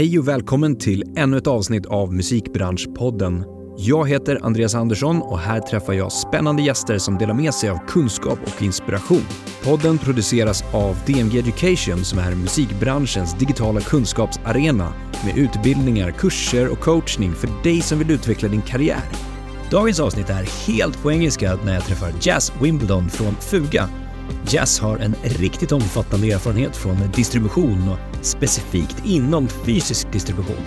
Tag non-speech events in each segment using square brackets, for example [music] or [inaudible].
Hej och välkommen till ännu ett avsnitt av Musikbranschpodden. Jag heter Andreas Andersson och här träffar jag spännande gäster som delar med sig av kunskap och inspiration. Podden produceras av DMG Education som är musikbranschens digitala kunskapsarena med utbildningar, kurser och coachning för dig som vill utveckla din karriär. Dagens avsnitt är helt på engelska när jag träffar Jazz Wimbledon från Fuga. Jazz har en riktigt omfattande erfarenhet från distribution och specifikt inom fysisk distribution.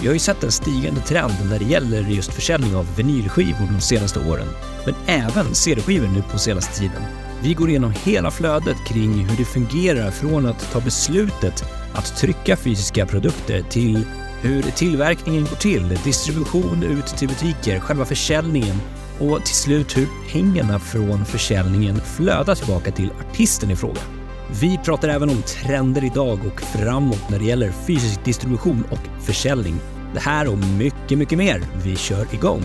Vi har ju sett en stigande trend när det gäller just försäljning av vinylskivor de senaste åren, men även CD-skivor nu på senaste tiden. Vi går igenom hela flödet kring hur det fungerar från att ta beslutet att trycka fysiska produkter till hur tillverkningen går till, distribution ut till butiker, själva försäljningen och till slut hur pengarna från försäljningen flödar tillbaka till artisten i fråga. Vi pratar även om trender idag och framåt när det gäller fysisk distribution och försäljning. Det här och mycket, mycket mer. Vi kör igång!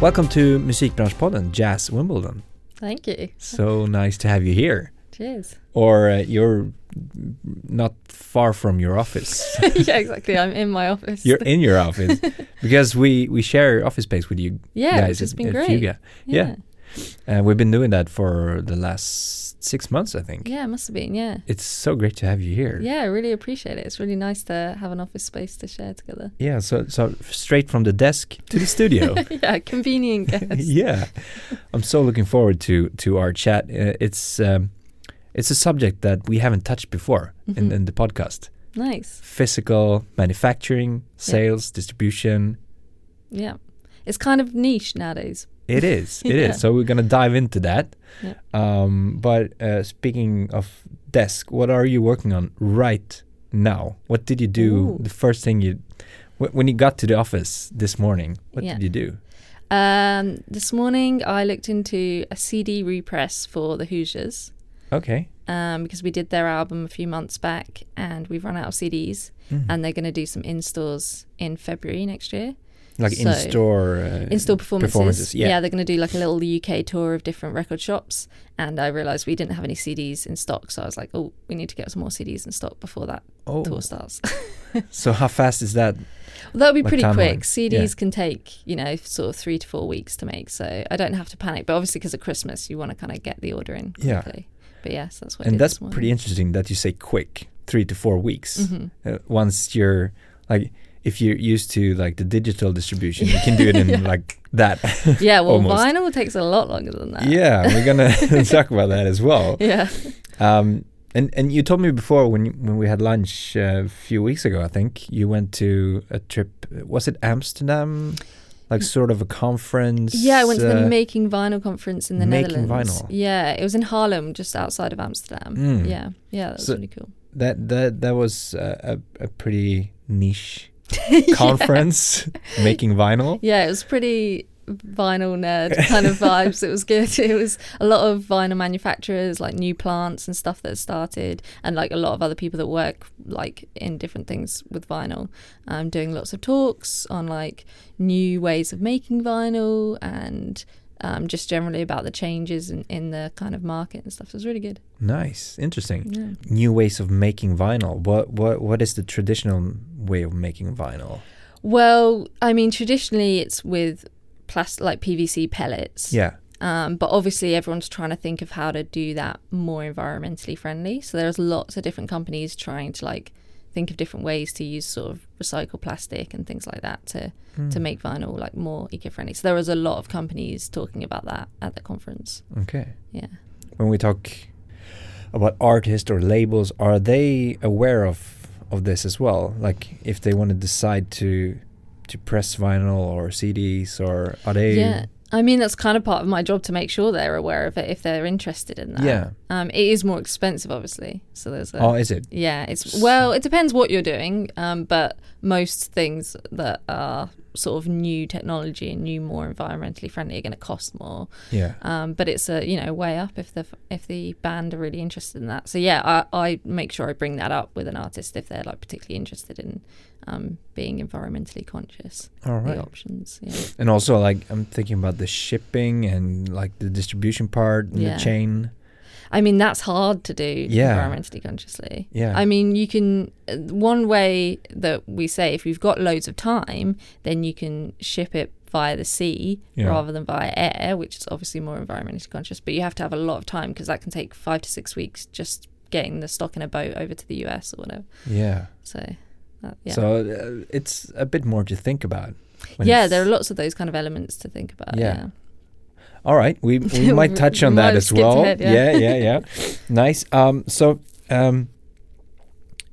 Welcome to Musikbranschpodden, Jazz Wimbledon. Thank you. So nice to have you here. Cheers. Or uh, you're not far from your office. [laughs] yeah, exactly. I'm in my office. You're in your office [laughs] because we we share office space with you yeah, guys it's at, been at great. Fuga. Yeah. And we've been doing that for the last six months, I think. Yeah, it must have been. Yeah. It's so great to have you here. Yeah, I really appreciate it. It's really nice to have an office space to share together. Yeah, so so straight from the desk to the studio. [laughs] yeah, convenient guest. yeah, I'm so looking forward to to our chat. Uh, it's um, it's a subject that we haven't touched before in, Mhm. in the podcast. Nice. Physical manufacturing, sales, distribution. Yeah. It's kind of niche nowadays. It is. [laughs] It is. Yeah. So we're gonna dive into that. Yeah. Um, but uh, speaking of desk, what are you working on right now? What did you do? Ooh. The first thing you, wh- when you got to the office this morning, what Yeah. did you do? Um, this morning I looked into a CD repress for the Hoosiers Okay. um, because we did their album a few months back and we've run out of CDs Mhm. and they're going to do some in stores in February next year. like so- in store. Uh, in-store performances. performances, yeah. they're going to do like a little UK tour of different record shops. And I realised we didn't have any CDs in stock, so I was like, "Oh, we need to get some more CDs in stock before that Oh, tour starts." [laughs] so how fast is that? well, that'll be Like pretty timeline, quick. CDs yeah. can take you know sort of three to four weeks to make, so I don't have to panic. But obviously, because of Christmas, you want to kind of get the order in Yeah. But yes, that's what. And that's pretty interesting that you say quick, three to four weeks. Mhm. Uh, once you're like, if you're used to like the digital distribution, you can do it in [laughs] Yeah. like that. [laughs] Yeah, well, vinyl takes a lot longer than that. yeah, we're gonna [laughs] talk about that as well. yeah. Um, and and you told me before when you, when we had lunch uh, a few weeks ago, I think you went to a trip. Was it Amsterdam? Like sort of a conference. Yeah, I went to the uh, Making Vinyl conference in the Making Netherlands. Vinyl. Yeah, it was in Haarlem, just outside of Amsterdam. Mm. Yeah, yeah, that was So- really cool. that that that was uh, a a pretty niche [laughs] conference [laughs] making vinyl. Yeah, it was pretty vinyl nerd kind of vibes. It was good. It was a lot of vinyl manufacturers, like new plants and stuff that started, and like a lot of other people that work like in different things with vinyl. Um, doing lots of talks on like new ways of making vinyl and um, just generally about the changes in, in the kind of market and stuff. So it was really good. Nice, interesting. Yeah. New ways of making vinyl. What what what is the traditional way of making vinyl? Well, I mean, traditionally it's with plastic, like PVC pellets. Yeah. Um, but obviously, everyone's trying to think of how to do that more environmentally friendly. So there's lots of different companies trying to like think of different ways to use sort of recycled plastic and things like that to to Mm. make vinyl like more eco-friendly. So there was a lot of companies talking about that at the conference. Okay. Yeah. When we talk about artists or labels, are they aware of of this as well? Like if they want to decide to to press vinyl or CDs, or are they? Yeah. I mean, that's kind of part of my job to make sure they're aware of it if they're interested in that. Yeah. Um, it is more expensive, obviously. So there's a, Oh, is it? Yeah, it's well, it depends what you're doing, um, but most things that are sort of new technology and new, more environmentally friendly are going to cost more. Yeah. Um, but it's a you know way up if the if the band are really interested in that. So yeah, I, I make sure I bring that up with an artist if they're like particularly interested in um, being environmentally conscious. All right. The options, yeah. And also, like, I'm thinking about the shipping and like the distribution part and Yeah. the chain. I mean, that's hard to do Yeah. environmentally consciously. Yeah. I mean, you can. uh, One way that we say, if you've got loads of time, then you can ship it via the sea Yeah. rather than via air, which is obviously more environmentally conscious. But you have to have a lot of time because that can take five to six weeks just getting the stock in a boat over to the US or whatever. Yeah. So, that, yeah. So uh, it's a bit more to think about. yeah, there are lots of those kind of elements to think about. Yeah. Yeah. All right, we [laughs] we might touch on that as well. ahead, yeah. yeah, yeah, yeah. [laughs] nice. Um, so, um,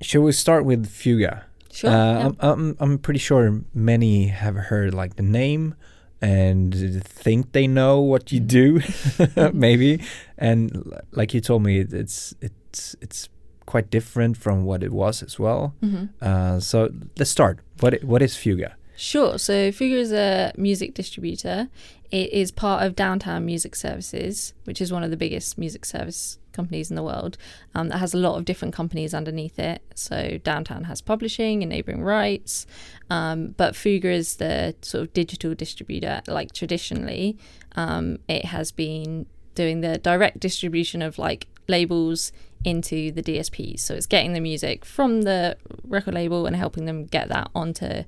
shall we start with Fuga? Sure. Uh, yeah. I'm, I'm I'm pretty sure many have heard like the name and think they know what you do, [laughs] maybe. And like you told me, it's it's it's quite different from what it was as well. Mhm. Uh, so let's start. What what is Fuga? Sure. So Fuga is a music distributor. It is part of Downtown Music Services, which is one of the biggest music service companies in the world. Um, that has a lot of different companies underneath it. So Downtown has publishing and neighboring rights, um, but Fuga is the sort of digital distributor. Like traditionally, um, it has been doing the direct distribution of like labels into the DSPs. So it's getting the music from the record label and helping them get that onto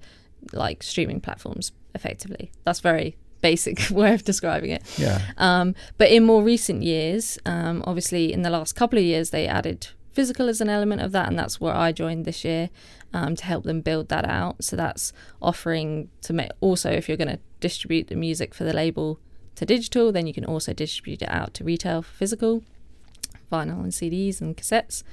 like streaming platforms effectively. That's very basic [laughs] way of describing it. Yeah. Um, but in more recent years, um, obviously in the last couple of years, they added physical as an element of that, and that's where I joined this year um, to help them build that out. So that's offering to make also if you're going to distribute the music for the label to digital, then you can also distribute it out to retail for physical, vinyl and CDs and cassettes.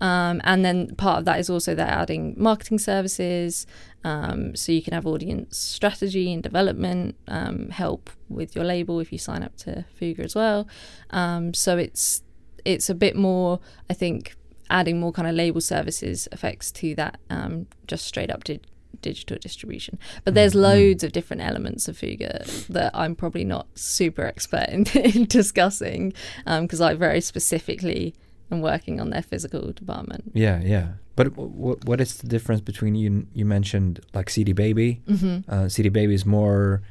Um, and then part of that is also they're adding marketing services, um, so you can have audience strategy and development, um, help with your label if you sign up to Fuga as well. Um, so it's it's a bit more, I think, adding more kind of label services effects to that, um, just straight up di- digital distribution. But there's Mhm. loads of different elements of Fuga that I'm probably not super expert in, [laughs] in discussing because I very specifically am working on their physical department. Yeah, yeah. But w- what is the difference between you? You mentioned like CD Baby. hmm Uh, CD Baby is more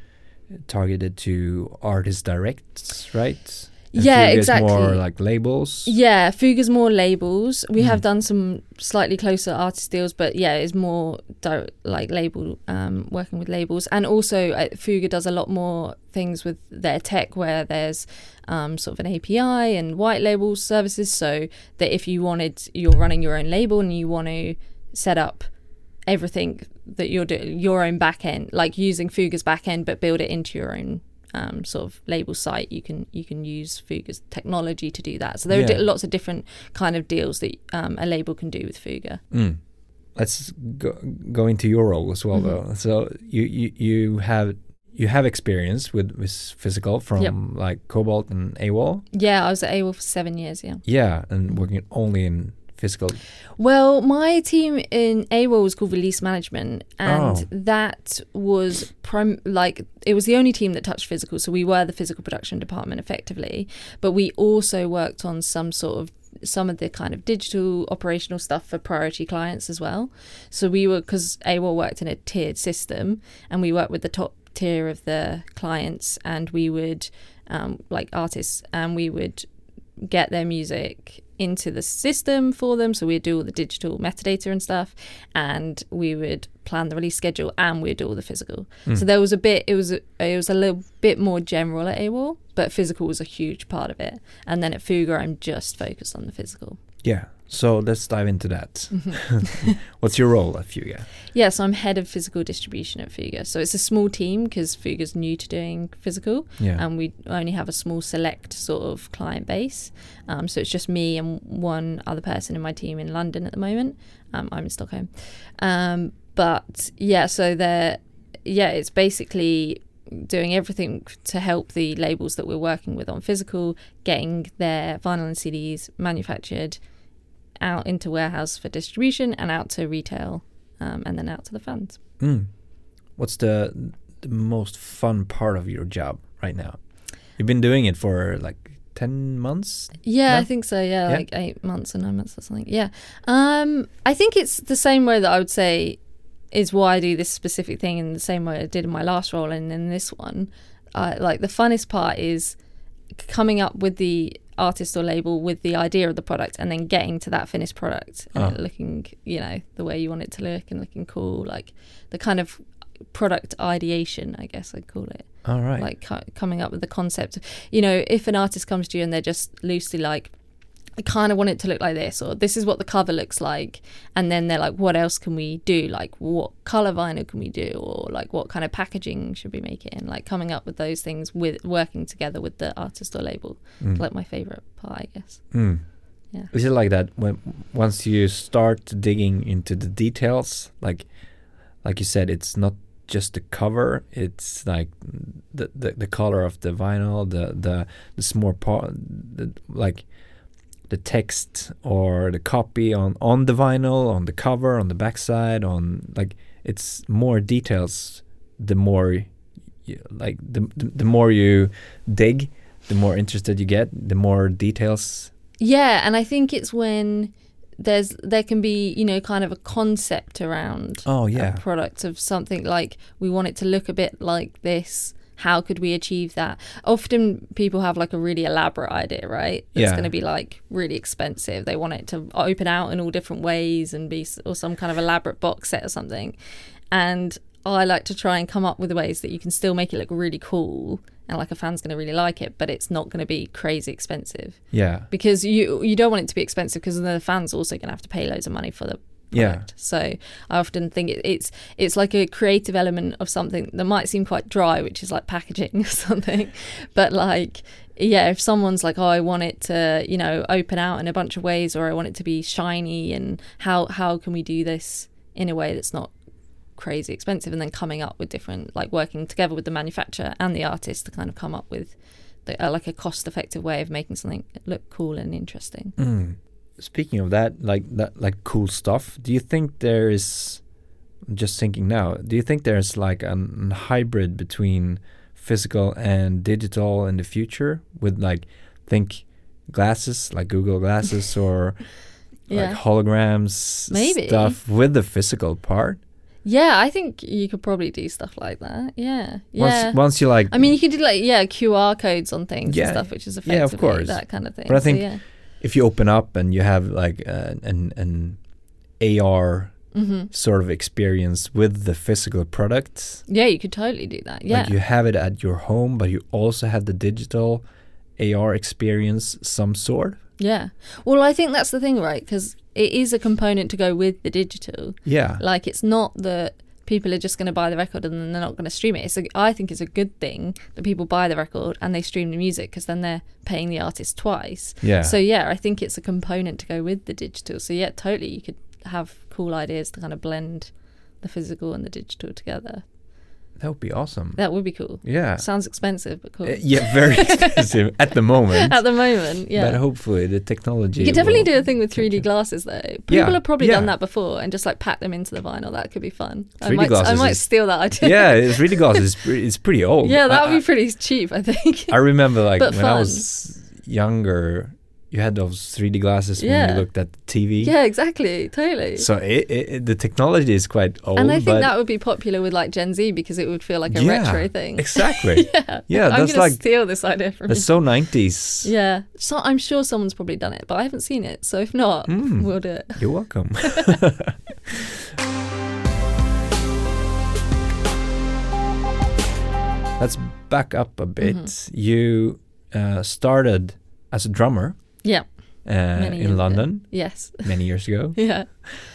targeted to artists directs, right? And Yeah, Fuga is exactly. more like labels. Yeah, Fuga's more labels. We have Mhm. done some slightly closer artist deals, but yeah, it's more di- like label um, working with labels, and also uh, Fuga does a lot more things with their tech, where there's um, sort of an API and white label services. So that if you wanted, you're running your own label and you want to set up everything that you're doing, your own back end, like using Fuga's back end, but build it into your own um, sort of label site. You can you can use Fuga's technology to do that. So there are Yeah. di- lots of different kind of deals that um, a label can do with Fuga. Mm. Let's go, go into your role as well, Mhm. though. So you, you you have you have experience with with physical from Yep. like Kobalt and AWAL. Yeah, I was at AWAL for seven years. Yeah. Yeah, and working only in physical. Well, my team in AWAL was called Release Management, and Oh. that was prim- like it was the only team that touched physical. So we were the physical production department effectively, but we also worked on some sort of some of the kind of digital operational stuff for priority clients as well. So we were because AWAL worked in a tiered system, and we worked with the top tier of the clients, and we would um, like artists, and we would get their music into the system for them. So we'd do all the digital metadata and stuff, and we would plan the release schedule, and we'd do all the physical. Mm. So there was a bit. It was a, it was a little bit more general at AWAL, but physical was a huge part of it. And then at Fuga, I'm just focused on the physical. Yeah. So let's dive into that. [laughs] What's your role at Fuga? Yeah, so I'm head of physical distribution at Fuga. So it's a small team because Fuga's new to doing physical. Yeah. and we only have a small select sort of client base. Um, so it's just me and one other person in my team in London at the moment. Um, I'm in Stockholm. Um, but yeah, so they're yeah, it's basically doing everything to help the labels that we're working with on physical, getting their vinyl and CDs manufactured out into warehouse for distribution and out to retail, um, and then out to the fans. Mm. What's the the most fun part of your job right now? You've been doing it for like ten months. Yeah, No? I think so. Yeah, Yeah? like eight months or nine months or something. Yeah. Um, I think it's the same way that I would say is why I do this specific thing in the same way I did in my last role and in this one. Uh, like the funnest part is coming up with the artist or label with the idea of the product and then getting to that finished product and Oh. looking you know the way you want it to look and looking cool like the kind of product ideation i guess i'd call it All right. like co- coming up with the concept you know if an artist comes to you and they're just loosely like I kind of want it to look like this, or this is what the cover looks like, and then they're like, what else can we do? Like, what color vinyl can we do, or like, what kind of packaging should we make it in? Like, coming up with those things with working together with the artist or label, Mm. like my favorite part, I guess. Mm. Yeah. Is it like that when once you start digging into the details, like like you said, it's not just the cover; it's like the the, the color of the vinyl, the the the small part, the, like the text or the copy on on the vinyl, on the cover, on the backside, on like it's more details. The more you, like the, the the more you dig, the more interested you get, the more details Yeah, and I think it's when there's there can be you know kind of a concept around Oh yeah. a product of something like we want it to look a bit like this how could we achieve that? Often people have like a really elaborate idea right? It's Yeah. going to be like really expensive. They want it to open out in all different ways and be or some kind of elaborate box set or something. And i like to try and come up with ways that you can still make it look really cool and like a fan's going to really like it but it's not going to be crazy expensive. Yeah. because you you don't want it to be expensive because then the fans also going to have to pay loads of money for the Yeah. So I often think it, it's it's like a creative element of something that might seem quite dry, which is like packaging [laughs] or something, but like yeah, if someone's like, oh, I want it to you know open out in a bunch of ways, or I want it to be shiny, and how how can we do this in a way that's not crazy expensive, and then coming up with different like working together with the manufacturer and the artist to kind of come up with the, uh, like a cost effective way of making something look cool and interesting. Mm. Speaking of that, like that, like cool stuff. Do you think there is? I'm just thinking now. Do you think there's like a hybrid between physical and digital in the future? With like, think glasses, like Google glasses, [laughs] or Yeah. like holograms, Maybe. stuff with the physical part. Yeah, I think you could probably do stuff like that. Yeah, yeah. once you like, I mean, you could do like yeah QR codes on things Yeah, and stuff, which is yeah, effectively of course. that kind of thing. But I So, think- yeah. If you open up and you have like uh, an an AR hmm sort of experience with the physical product. yeah, you could totally do that. Yeah, Like you have it at your home, but you also have the digital AR experience some sort. yeah. Well, I think that's the thing, right? Because it is a component to go with the digital. Yeah. Like it's not that people are just going to buy the record and then they're not going to stream it. It's a, I think it's a good thing that people buy the record and they stream the music because then they're paying the artist twice. Yeah. So yeah, I think it's a component to go with the digital. So yeah, totally, you could have cool ideas to kind of blend the physical and the digital together. That would be awesome. That would be cool. yeah. Sounds expensive, but cool. Uh, yeah, very [laughs] expensive at the moment. At the moment, yeah. But hopefully the technology you could definitely do a thing with 3D glasses though. People Yeah, have probably yeah. done that before and just like pack them into the vinyl. That could be fun. I 3D might, I might is- steal that idea. yeah, [laughs] it's 3D glasses is pretty old. yeah, that would be pretty cheap, I think. I remember like But when I was younger, you had those 3D glasses when you looked at the TV. yeah, exactly, totally. So it, it, it- the technology is quite old. and I think that would be popular with like Gen Z because it would feel like a Yeah, retro thing. Exactly. [laughs] yeah, Yeah, I'm that's gonna like- steal this idea from That's you. so 90s. Yeah, so I'm sure someone's probably done it, but I haven't seen it. So if not, Mm. we'll do it. [laughs] You're welcome. [laughs] Let's back up a bit. Mm-hmm. You uh, started as a drummer Yeah. uh, in. London Yes. [laughs] many years ago, [laughs] yeah.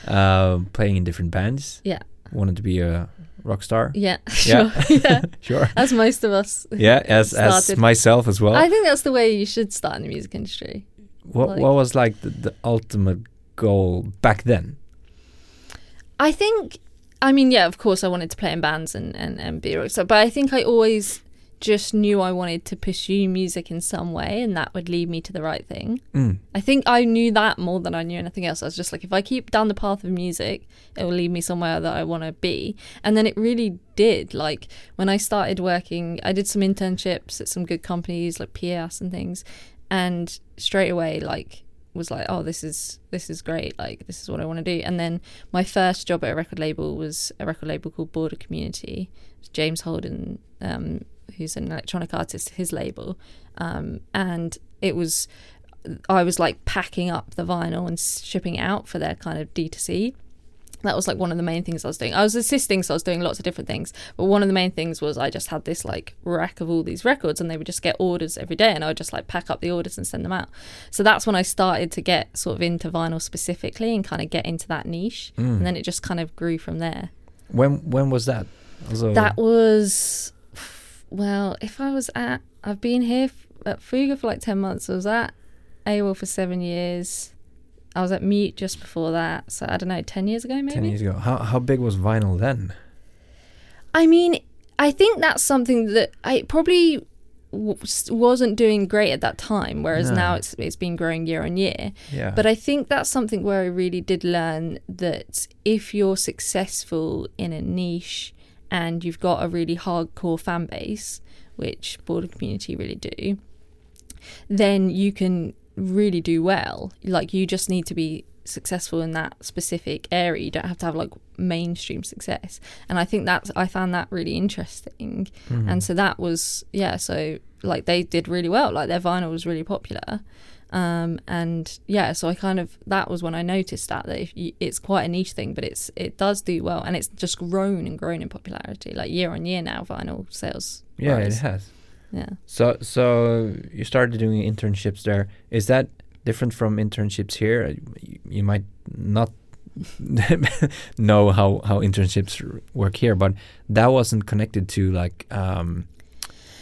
uh, playing in different bands. Yeah. Wanted to be a rock star. Yeah. [laughs] Yeah. Sure. yeah. Sure. As most of us. Yeah, as as myself as well. I think that's the way you should start in the music industry. what like- what was like the, the ultimate goal back then? I think, I mean, yeah, of course, I wanted to play in bands and, and, and be a rock star, but I think I always just knew I wanted to pursue music in some way and that would lead me to the right thing. Mm. I think I knew that more than I knew anything else. I was just like, if I keep down the path of music, it will lead me somewhere that I want to be. And then it really did. Like when I started working, I did some internships at some good companies like PIAS and things, and straight away, like was like, oh, this is this is great. Like this is what I want to do. And then my first job at a record label was a record label called Border Community. James Holden, um, who's an electronic artist, his label, um, and it was I was like packing up the vinyl and shipping it out for their kind of D2C. That was like one of the main things I was doing. I was assisting, so I was doing lots of different things. But one of the main things was I just had this like rack of all these records, and they would just get orders every day, and I would just like pack up the orders and send them out. So that's when I started to get sort of into vinyl specifically and kind of get into that niche, Mm. and then it just kind of grew from there. When when was that? Also, That was well, if I was at I've been here f- at Fuga for like 10 months. I was at AWAL for 7 years. I was at Mute just before that. So I don't know, 10 years ago maybe. ten years ago. How how big was vinyl then? I mean, I think that's something that I probably w- wasn't doing great at that time whereas No. now it's it's been growing year on year. Yeah. But I think that's something where I really did learn that if you're successful in a niche and you've got a really hardcore fan base, which border community really do, then you can really do well. Like you just need to be successful in that specific area. You don't have to have like mainstream success. And I think that's I found that really interesting. Mhm. And so that was yeah, so like they did really well. Like their vinyl was really popular. Um, and yeah, so I kind of that was when I noticed that that if you, it's quite a niche thing, but it's it does do well, and it's just grown and grown in popularity. Like year on year now, vinyl sales. yeah, rise. it has. Yeah. So so you started doing internships there. Is that different from internships here? You, you might not [laughs] know how how internships work here, but that wasn't connected to like um,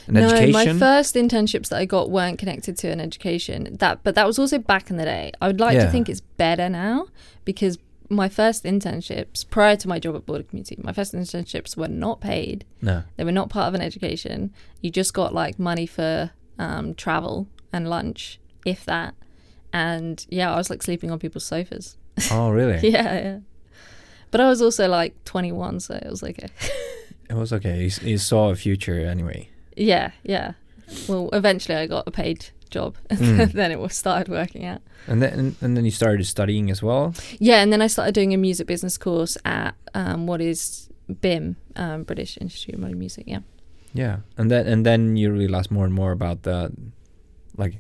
an no, education. my first internships that I got weren't connected to an education. That, but that was also back in the day. I would like Yeah. to think it's better now because my first internships prior to my job at Border Community, my first internships were not paid. no. They were not part of an education. You just got like money for um, travel and lunch, if that. And yeah, I was like sleeping on people's sofas. Oh, really? [laughs] yeah, yeah. But I was also like 21, so it was okay. [laughs] It was okay. You, you saw a future anyway. Yeah, yeah. Well, eventually I got a paid job, [laughs] and Mm. then it was started working out. And then and then you started studying as well. Yeah, and then I started doing a music business course at um, what is BIMM, um, British Institute of Modern Music. Yeah. Yeah. And then and then you realize more and more about the like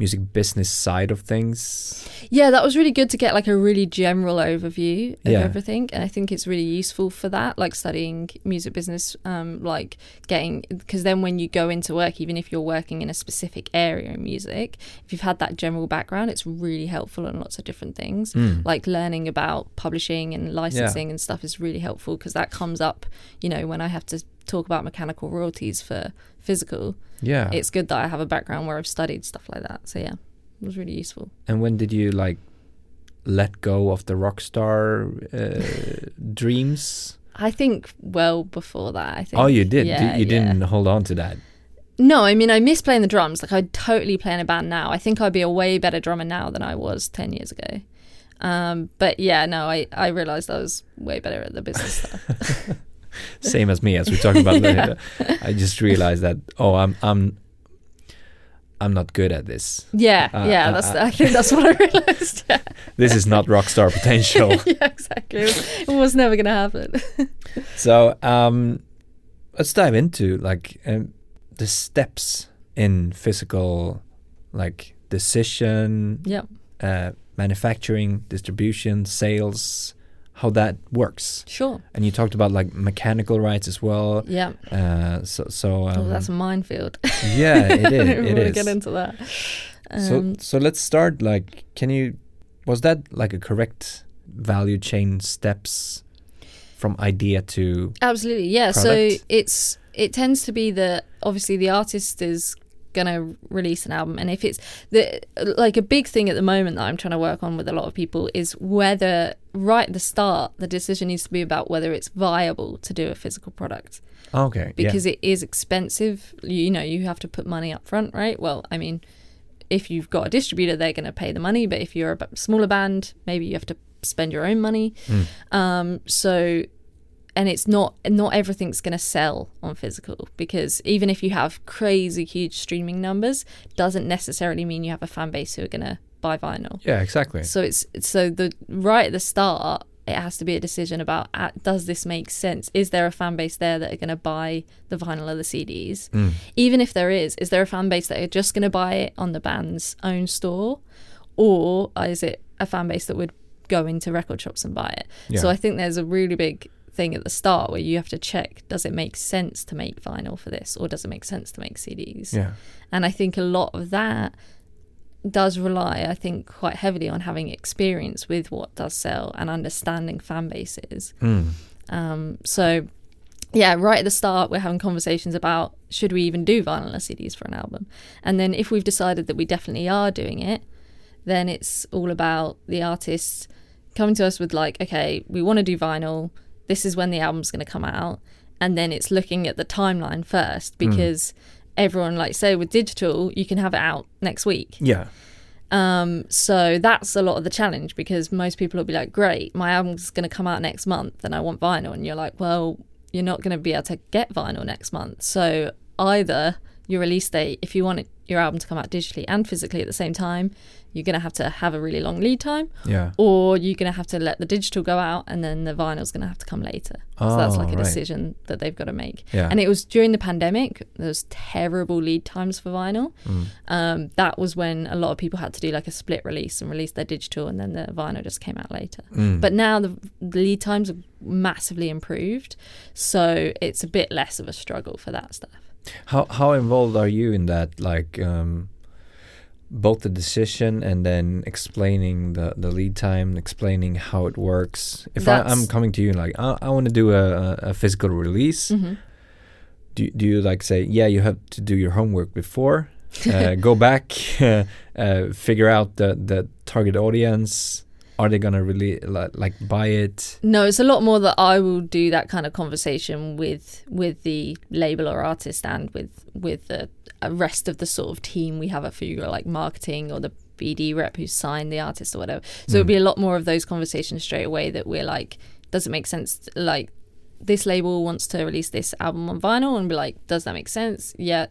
music business side of things. Yeah, that was really good to get like a really general overview of Yeah. everything, and I think it's really useful for that, like studying music business, um, like getting because then when you go into work, even if you're working in a specific area in music, if you've had that general background, it's really helpful on lots of different things. Mm. Like learning about publishing and licensing and stuff is really helpful because that comes up, you know, when I have to talk about mechanical royalties for physical. Yeah. It's good that I have a background where I've studied stuff like that. So yeah, it was really useful. And when did you like let go of the rock star uh, [laughs] dreams? I think well before that. I think. Oh, you did. Yeah, you didn't hold on to that. No, I mean I miss playing the drums. Like I'd totally play in a band now. I think I'd be a way better drummer now than I was ten years ago. Um, but yeah, no, I I realised I was way better at the business stuff. [laughs] [laughs] Same as me, as we talked about [laughs] Yeah. later. I just realized that oh, I'm I'm I'm not good at this. Yeah, Uh, yeah. uh, That's. I think [laughs] that's what I realised. Yeah, [laughs] This is not rock star potential. yeah, exactly. It was, it was never gonna happen. So um, let's dive into like um, the steps in physical, like decision, yeah, uh, manufacturing, distribution, sales, how that works. sure. And you talked about like mechanical rights as well. Yeah. Uh, so so um, oh, that's a minefield. yeah, it [laughs] is. It is. get into that. so Um, so let's start. Like, can you? Was that like a correct value chain steps from idea to? Absolutely, yeah. So it's it tends to be that obviously the artist is gonna release an album, and if it's the like a big thing at the moment that I'm trying to work on with a lot of people is whether right at the start the decision needs to be about whether it's viable to do a physical product Okay. because it is expensive. You, you know, you have to put money up front, right? Well, I mean, if you've got a distributor, they're going to pay the money, but if you're a smaller band, maybe you have to spend your own money. Mm. Um, so, and it's not not everything's going to sell on physical because even if you have crazy huge streaming numbers, doesn't necessarily mean you have a fan base who are going to buy vinyl. Yeah. Exactly. So it's so the right at the start, it has to be a decision about uh, does this make sense? Is there a fan base there that are going to buy the vinyl or the CDs? Mm. Even if there is, is there a fan base that are just going to buy it on the band's own store, or is it a fan base that would go into record shops and buy it? Yeah. So I think there's a really big thing at the start where you have to check does it make sense to make vinyl for this or does it make sense to make CDs? yeah. And I think a lot of that does rely, I think, quite heavily on having experience with what does sell and understanding fan bases. Mm. Um, so, yeah, right at the start, we're having conversations about should we even do vinyl or CDs for an album? And then if we've decided that we definitely are doing it, then it's all about the artist coming to us with, like, okay, we want to do vinyl. This is when the album's going to come out. And then it's looking at the timeline first because everyone, like, say with digital, you can have it out next week. Yeah. Um, so that's a lot of the challenge because most people will be like, "Great, my album's going to come out next month, and I want vinyl," and you're like, "Well, you're not going to be able to get vinyl next month." So either your release date, if you want it, your album to come out digitally and physically at the same time, you're going to have to have a really long lead time, Yeah. or you're going to have to let the digital go out, and then the vinyl's going to have to come later. oh, So that's Oh, like a right. decision that they've got to make. Yeah. And it was during the pandemic. There was terrible lead times for vinyl Mm. um, that was when a lot of people had to do like a split release and release their digital and then the vinyl just came out later Mm. but now the, the lead times have massively improved so it's a bit less of a struggle for that stuff How how involved are you in that? Like um, both the decision and then explaining the the lead time, explaining how it works. If I, I'm coming to you like I, I want to do a, a, physical release, hmm do do you like say yeah you have to do your homework before, uh, go back, uh, [laughs] uh, figure out the the target audience. Are they gonna really like, like buy it? no it's a lot more that i will do that kind of conversation with with the label or artist and with with the uh, rest of the sort of team we have at Fuga, like marketing or the BD rep who signed the artist or whatever. So it'll be a lot more of those conversations straight away that we're like, does it make sense? Like, this label wants to release this album on vinyl and be like, does that make sense? Yeah,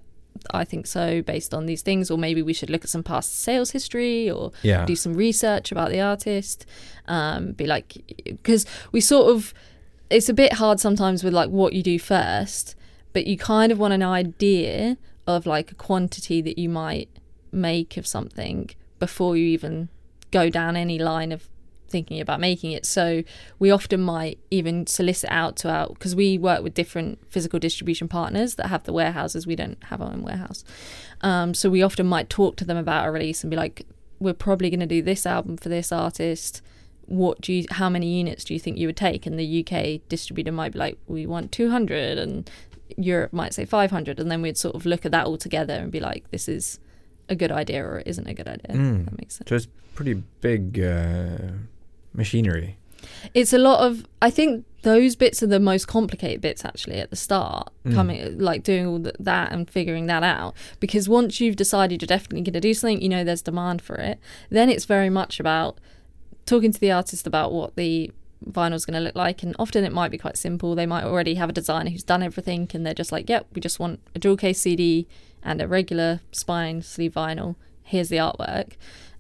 I think so, based on these things. Or maybe we should look at some past sales history or Yeah. do some research about the artist. Um, be like, because we sort of, it's a bit hard sometimes with like what you do first, but you kind of want an idea of like a quantity that you might make of something before you even go down any line of thinking about making it. So we often might even solicit out to our because we work with different physical distribution partners that have the warehouses. We don't have our own warehouse, um, so we often might talk to them about a release and be like, "We're probably going to do this album for this artist." What do you? How many units do you think you would take? And the UK distributor might be like, "We want 200," and Europe might say 500, and then we'd sort of look at that all together and be like, "This is a good idea or it isn't a good idea." Mm. That makes sense. So it's pretty big uh, machinery. It's a lot of. I think those bits are the most complicated bits actually at the start. Mm. Coming like doing all th- that and figuring that out because once you've decided you're definitely going to do something, you know there's demand for it. Then it's very much about talking to the artist about what the vinyl's going to look like and often it might be quite simple they might already have a designer who's done everything and they're just like yep we just want a jewel case cd and a regular spine sleeve vinyl here's the artwork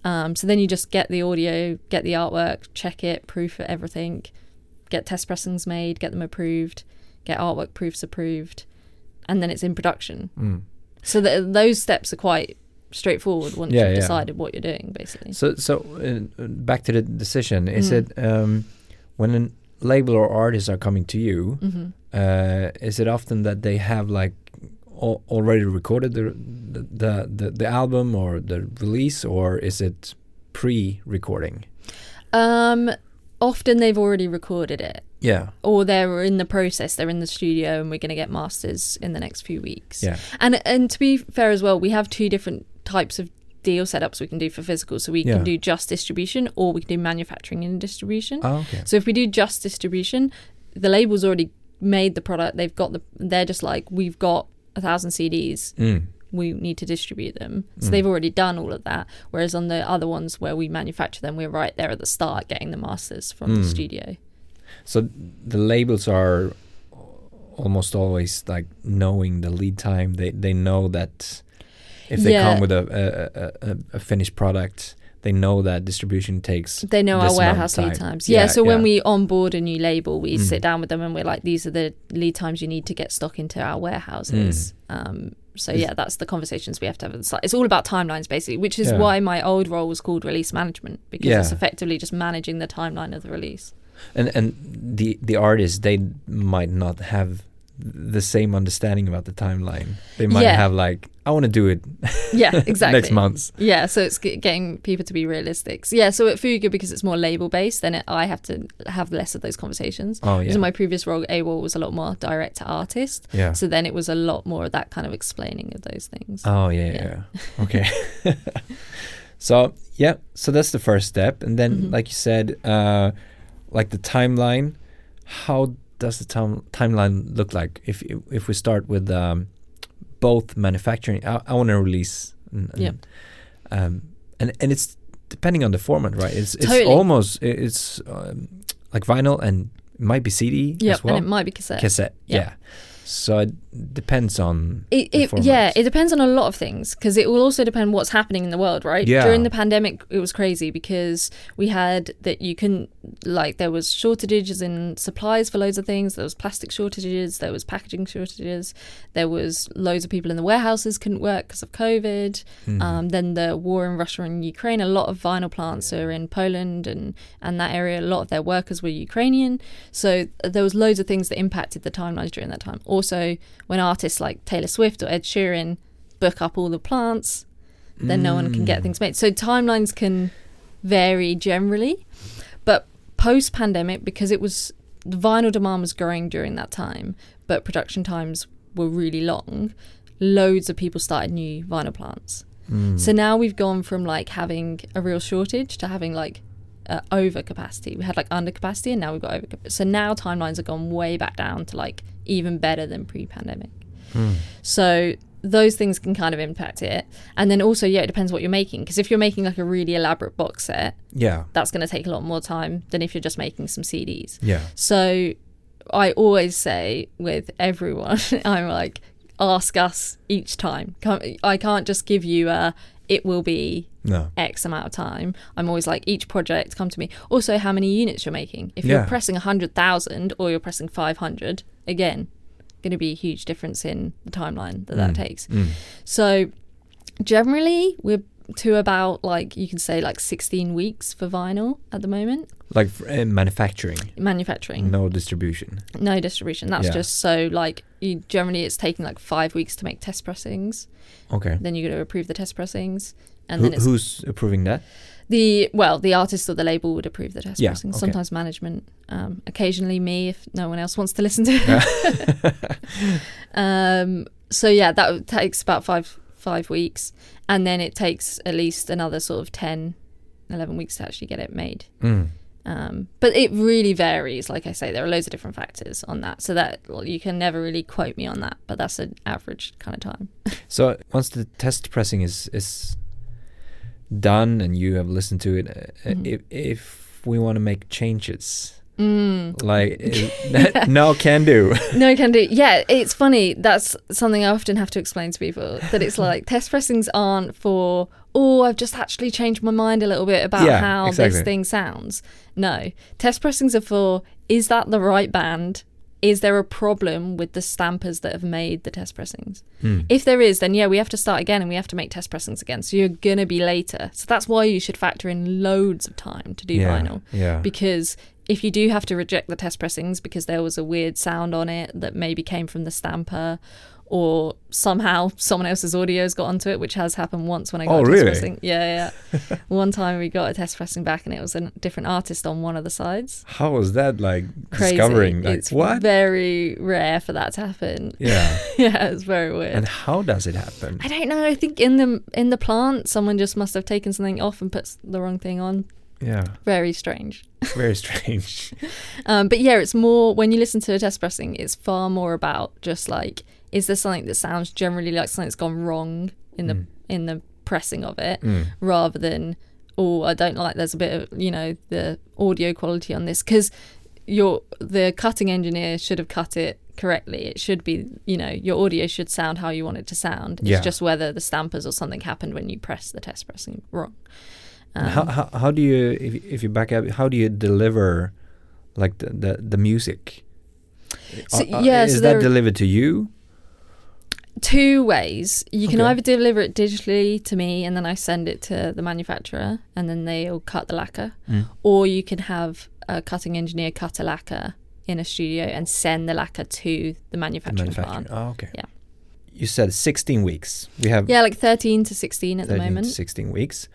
um, so then you just get the audio get the artwork check it proof it everything get test pressings made get them approved get artwork proofs approved and then it's in production Mm. so that those steps are quite straightforward once Yeah, you've yeah. decided what you're doing basically So, so uh, back to the decision. Is Mm. it um, when a label or artists are coming to you? hmm Uh, is it often that they have like already recorded the, the the the album or the release, or is it pre-recording? Um, often they've already recorded it, Yeah, or they're in the process. They're in the studio, and we're going to get masters in the next few weeks. yeah, And and to be fair as well, we have two different types of deal setups we can do for physical. So we Yeah. can do just distribution, or we can do manufacturing and distribution. oh, okay, So if we do just distribution, the label's already made the product. They've got the. They're just like we've got a thousand CDs. mm. We need to distribute them. So Mm. they've already done all of that. Whereas on the other ones where we manufacture them, we're right there at the start getting the masters from the Mm. studio. So the labels are almost always like knowing the lead time. They they know that if they Yeah. come with a, a, a- a finished product, they know that distribution takes they know our warehouse lead times. Yeah, Yeah, so when we onboard a new label, we Mm. sit down with them and we're like, these are the lead times you need to get stock into our warehouses. Um, so Mm. Yeah, that's the conversations we have to have at the start. It's all about timelines basically, which is Yeah. why my old role was called release management because it's effectively just managing the timeline of the release. and and the the artists they might not have the same understanding about the timeline. They might Yeah. have like, I want to do it Yeah, [laughs] exactly. next month. Yeah, so it's getting people to be realistic. So, yeah, so at Fuga because it's more label based, then it, I have to have less of those conversations. Oh Because yeah, in my previous role, AWAL was a lot more direct to artist. yeah. So then it was a lot more of that kind of explaining of those things. Oh yeah, yeah. Yeah. Okay. [laughs] so yeah, so that's the first step, and then Mhm. like you said, uh, like the timeline. How does the time timeline look like? If if we start with um, both manufacturing, I, I want to release. And, and, Yep. Um, and and it's depending on the format, right? It's it's Totally. almost it's um, like vinyl and it might be CD Yep, as well. and it might be cassette. Cassette, Yeah. yeah. So it depends on It, it, yeah, it depends on a lot of things because it will also depend what's happening in the world, right? Yeah. During the pandemic, it was crazy because we had that you couldn't like there was shortages in supplies for loads of things. There was plastic shortages, there was packaging shortages, there was loads of people in the warehouses couldn't work because of COVID. Mhm. Um, then the war in Russia and Ukraine, a lot of vinyl plants are in Poland and, and that area. A lot of their workers were Ukrainian. So uh, there was loads of things that impacted the timelines during that time. Also, when artists like Taylor Swift or Ed Sheeran book up all the plants, then no one can get Mm. things made. So timelines can vary generally. But post pandemic, because it was the vinyl demand was growing during that time, but production times were really long, loads of people started new vinyl plants. Mm. So now we've gone from like having a real shortage to having like uh, over capacity. We had like under capacity and now we've got over. So now timelines have gone way back down to like even better than pre pandemic. Mm. So those things can kind of impact it. And then also, yeah, it depends what you're making. Because if you're making like a really elaborate box set, Yeah, that's going to take a lot more time than if you're just making some CDs. yeah. So I always say with everyone, [laughs] I'm like, ask us each time. I can't just give you a, it will be No. X amount of time. I'm always like, each project, come to me. Also, how many units you're making. If Yeah. you're pressing 100,000 or you're pressing 500, again, going to be a huge difference in the timeline that that Mm. takes. Mm. So generally, we're to about like, you can say like 16 weeks for vinyl at the moment. Like uh, manufacturing, Manufacturing, no distribution. no distribution. That's Yeah. just so like, you generally it's taking like five weeks to make test pressings. Okay. Then you got to approve the test pressings. And Who, then who's approving that? The well, the artist or the label would approve the test Yeah, pressing. okay. Sometimes management, um, occasionally me if no one else wants to listen to it. [laughs] um, so yeah, that takes about five five weeks, and then it takes at least another sort of 10, 11 weeks to actually get it made. Mm. Um, but it really varies. Like I say, there are loads of different factors on that, so that well, you can never really quote me on that. But that's an average kind of time. [laughs] So once the test pressing is is done and you have listened to it, Mhm. if if we want to make changes, Mm. like [laughs] no can do. [laughs] No can do. Yeah, it's funny. That's something I often have to explain to people that it's like test pressings aren't for, oh, I've just actually changed my mind a little bit about Yeah, how exactly. this thing sounds. No, test pressings are for, is that the right band? Is there a problem with the stampers that have made the test pressings? Mm. If there is, then yeah, we have to start again and we have to make test pressings again. So you're going to be later. So that's why you should factor in loads of time to do yeah, vinyl Yeah. because if you do have to reject the test pressings because there was a weird sound on it that maybe came from the stamper or somehow someone else's audio's got onto it which has happened once when i got Oh, a test really? pressing yeah yeah [laughs] one time we got a test pressing back and it was a different artist on one of the sides How was that like crazy discovering? Like it's what? very rare for that to happen yeah. [laughs] yeah it's very weird And how does it happen? I don't know. I think in the in the plant, someone just must have taken something off and put the wrong thing on. Yeah. Very strange. [laughs] Very strange. Um, but yeah, it's more when you listen to a test pressing, it's far more about just like, is there something that sounds generally like something's gone wrong in the Mm. in the pressing of it, Mm. rather than oh, I don't like. There's a bit of you know the audio quality on this because your the cutting engineer should have cut it correctly. It should be you know your audio should sound how you want it to sound. It's Yeah. just whether the stampers or something happened when you press the test pressing wrong. And how, how how do you if if you back up how do you deliver like the the, the music? So, Uh, yeah, is so that delivered to you? two ways. You can either deliver it digitally to me and then I send it to the manufacturer and then they'll cut the lacquer, Mm. or you can have a cutting engineer cut a lacquer in a studio and send the lacquer to the The manufacturing manufacturer. plant. Oh, okay. Yeah. You said 16 weeks. We have Yeah, like 13 to 16 at the 13 to moment. 16 weeks.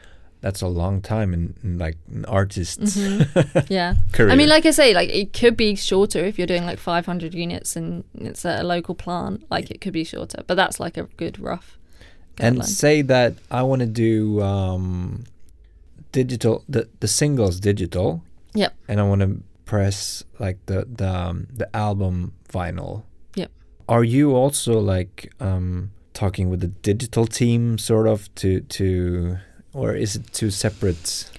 That's a long time in, in like an artist's Mhm. [laughs] Yeah. career. I mean, like I say, like it could be shorter if you're doing like 500 units and it's at a local plant. Like it could be shorter, but that's like a good rough. and say that I want to do um, digital the the singles digital. Yep. And I want to press like the the um, the album vinyl. Yep. Are you also like um, talking with the digital team sort of to to or is it two separate?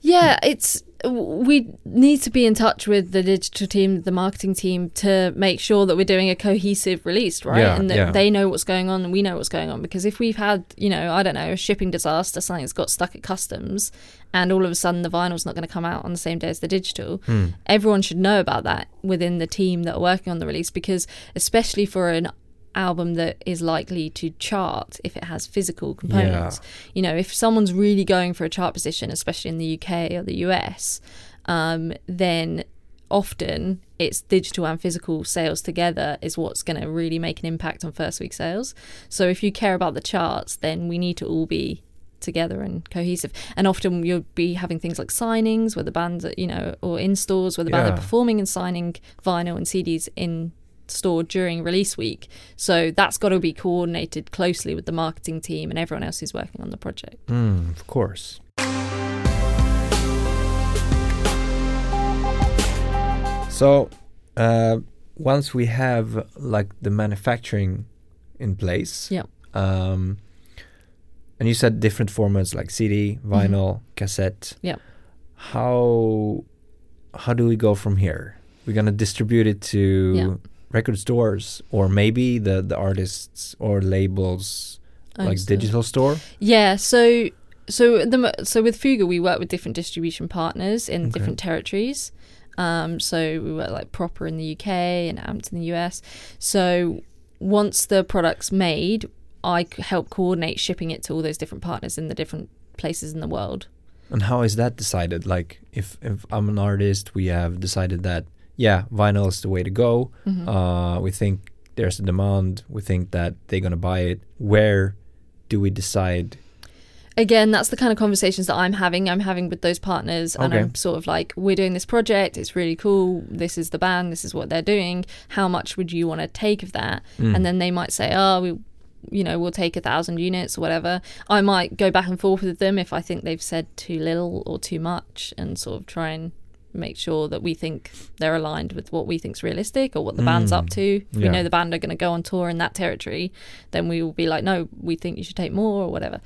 Yeah, it's we need to be in touch with the digital team, the marketing team, to make sure that we're doing a cohesive release, right? Yeah, and that yeah. they know what's going on and we know what's going on. Because if we've had, you know, I don't know, a shipping disaster, something's got stuck at customs, and all of a sudden the vinyl's not going to come out on the same day as the digital, Hmm. everyone should know about that within the team that are working on the release. Because especially for an album that is likely to chart if it has physical components. You know if someone's really going for a chart position especially in the uk or the us um, then often it's digital and physical sales together is what's going to really make an impact on first week sales. So if you care about the charts then we need to all be together and cohesive. And often you'll be having things like signings where the bands are you know or in stores where the band are performing and signing vinyl and cds in store during release week so that's got to be coordinated closely with the marketing team and everyone else who's working on the project Mm, of course. So, uh, once we have like the manufacturing in place, Yeah. Um, and you said different formats like CD, vinyl, cassette. Yeah. How how do we go from here? We're gonna distribute it to Yeah. Record stores, or maybe the the artists or labels like digital store. Yeah, so so the mo- so with Fuga we work with different distribution partners in Okay. different territories. Um, so we work like proper in the UK and AMP in the US. So once the product's made, I help coordinate shipping it to all those different partners in the different places in the world. And how is that decided? Like, if if I'm an artist, we have decided that yeah, vinyl is the way to go. Mhm. Uh, we think there's a demand. We think that they're gonna buy it. Where do we decide? again, that's the kind of conversations that I'm having. I'm having with those partners, and Okay. I'm sort of like, we're doing this project. It's really cool. This is the band. This is what they're doing. How much would you want to take of that? Mm. And then they might say, oh, we, you know, we'll take a thousand units or whatever. I might go back and forth with them if I think they've said too little or too much, and sort of try and make sure that we think they're aligned with what we think's realistic or what the band's up Mm. to. If we know the band are going to go on tour in that territory, then we will be like, no, we think you should take more or whatever.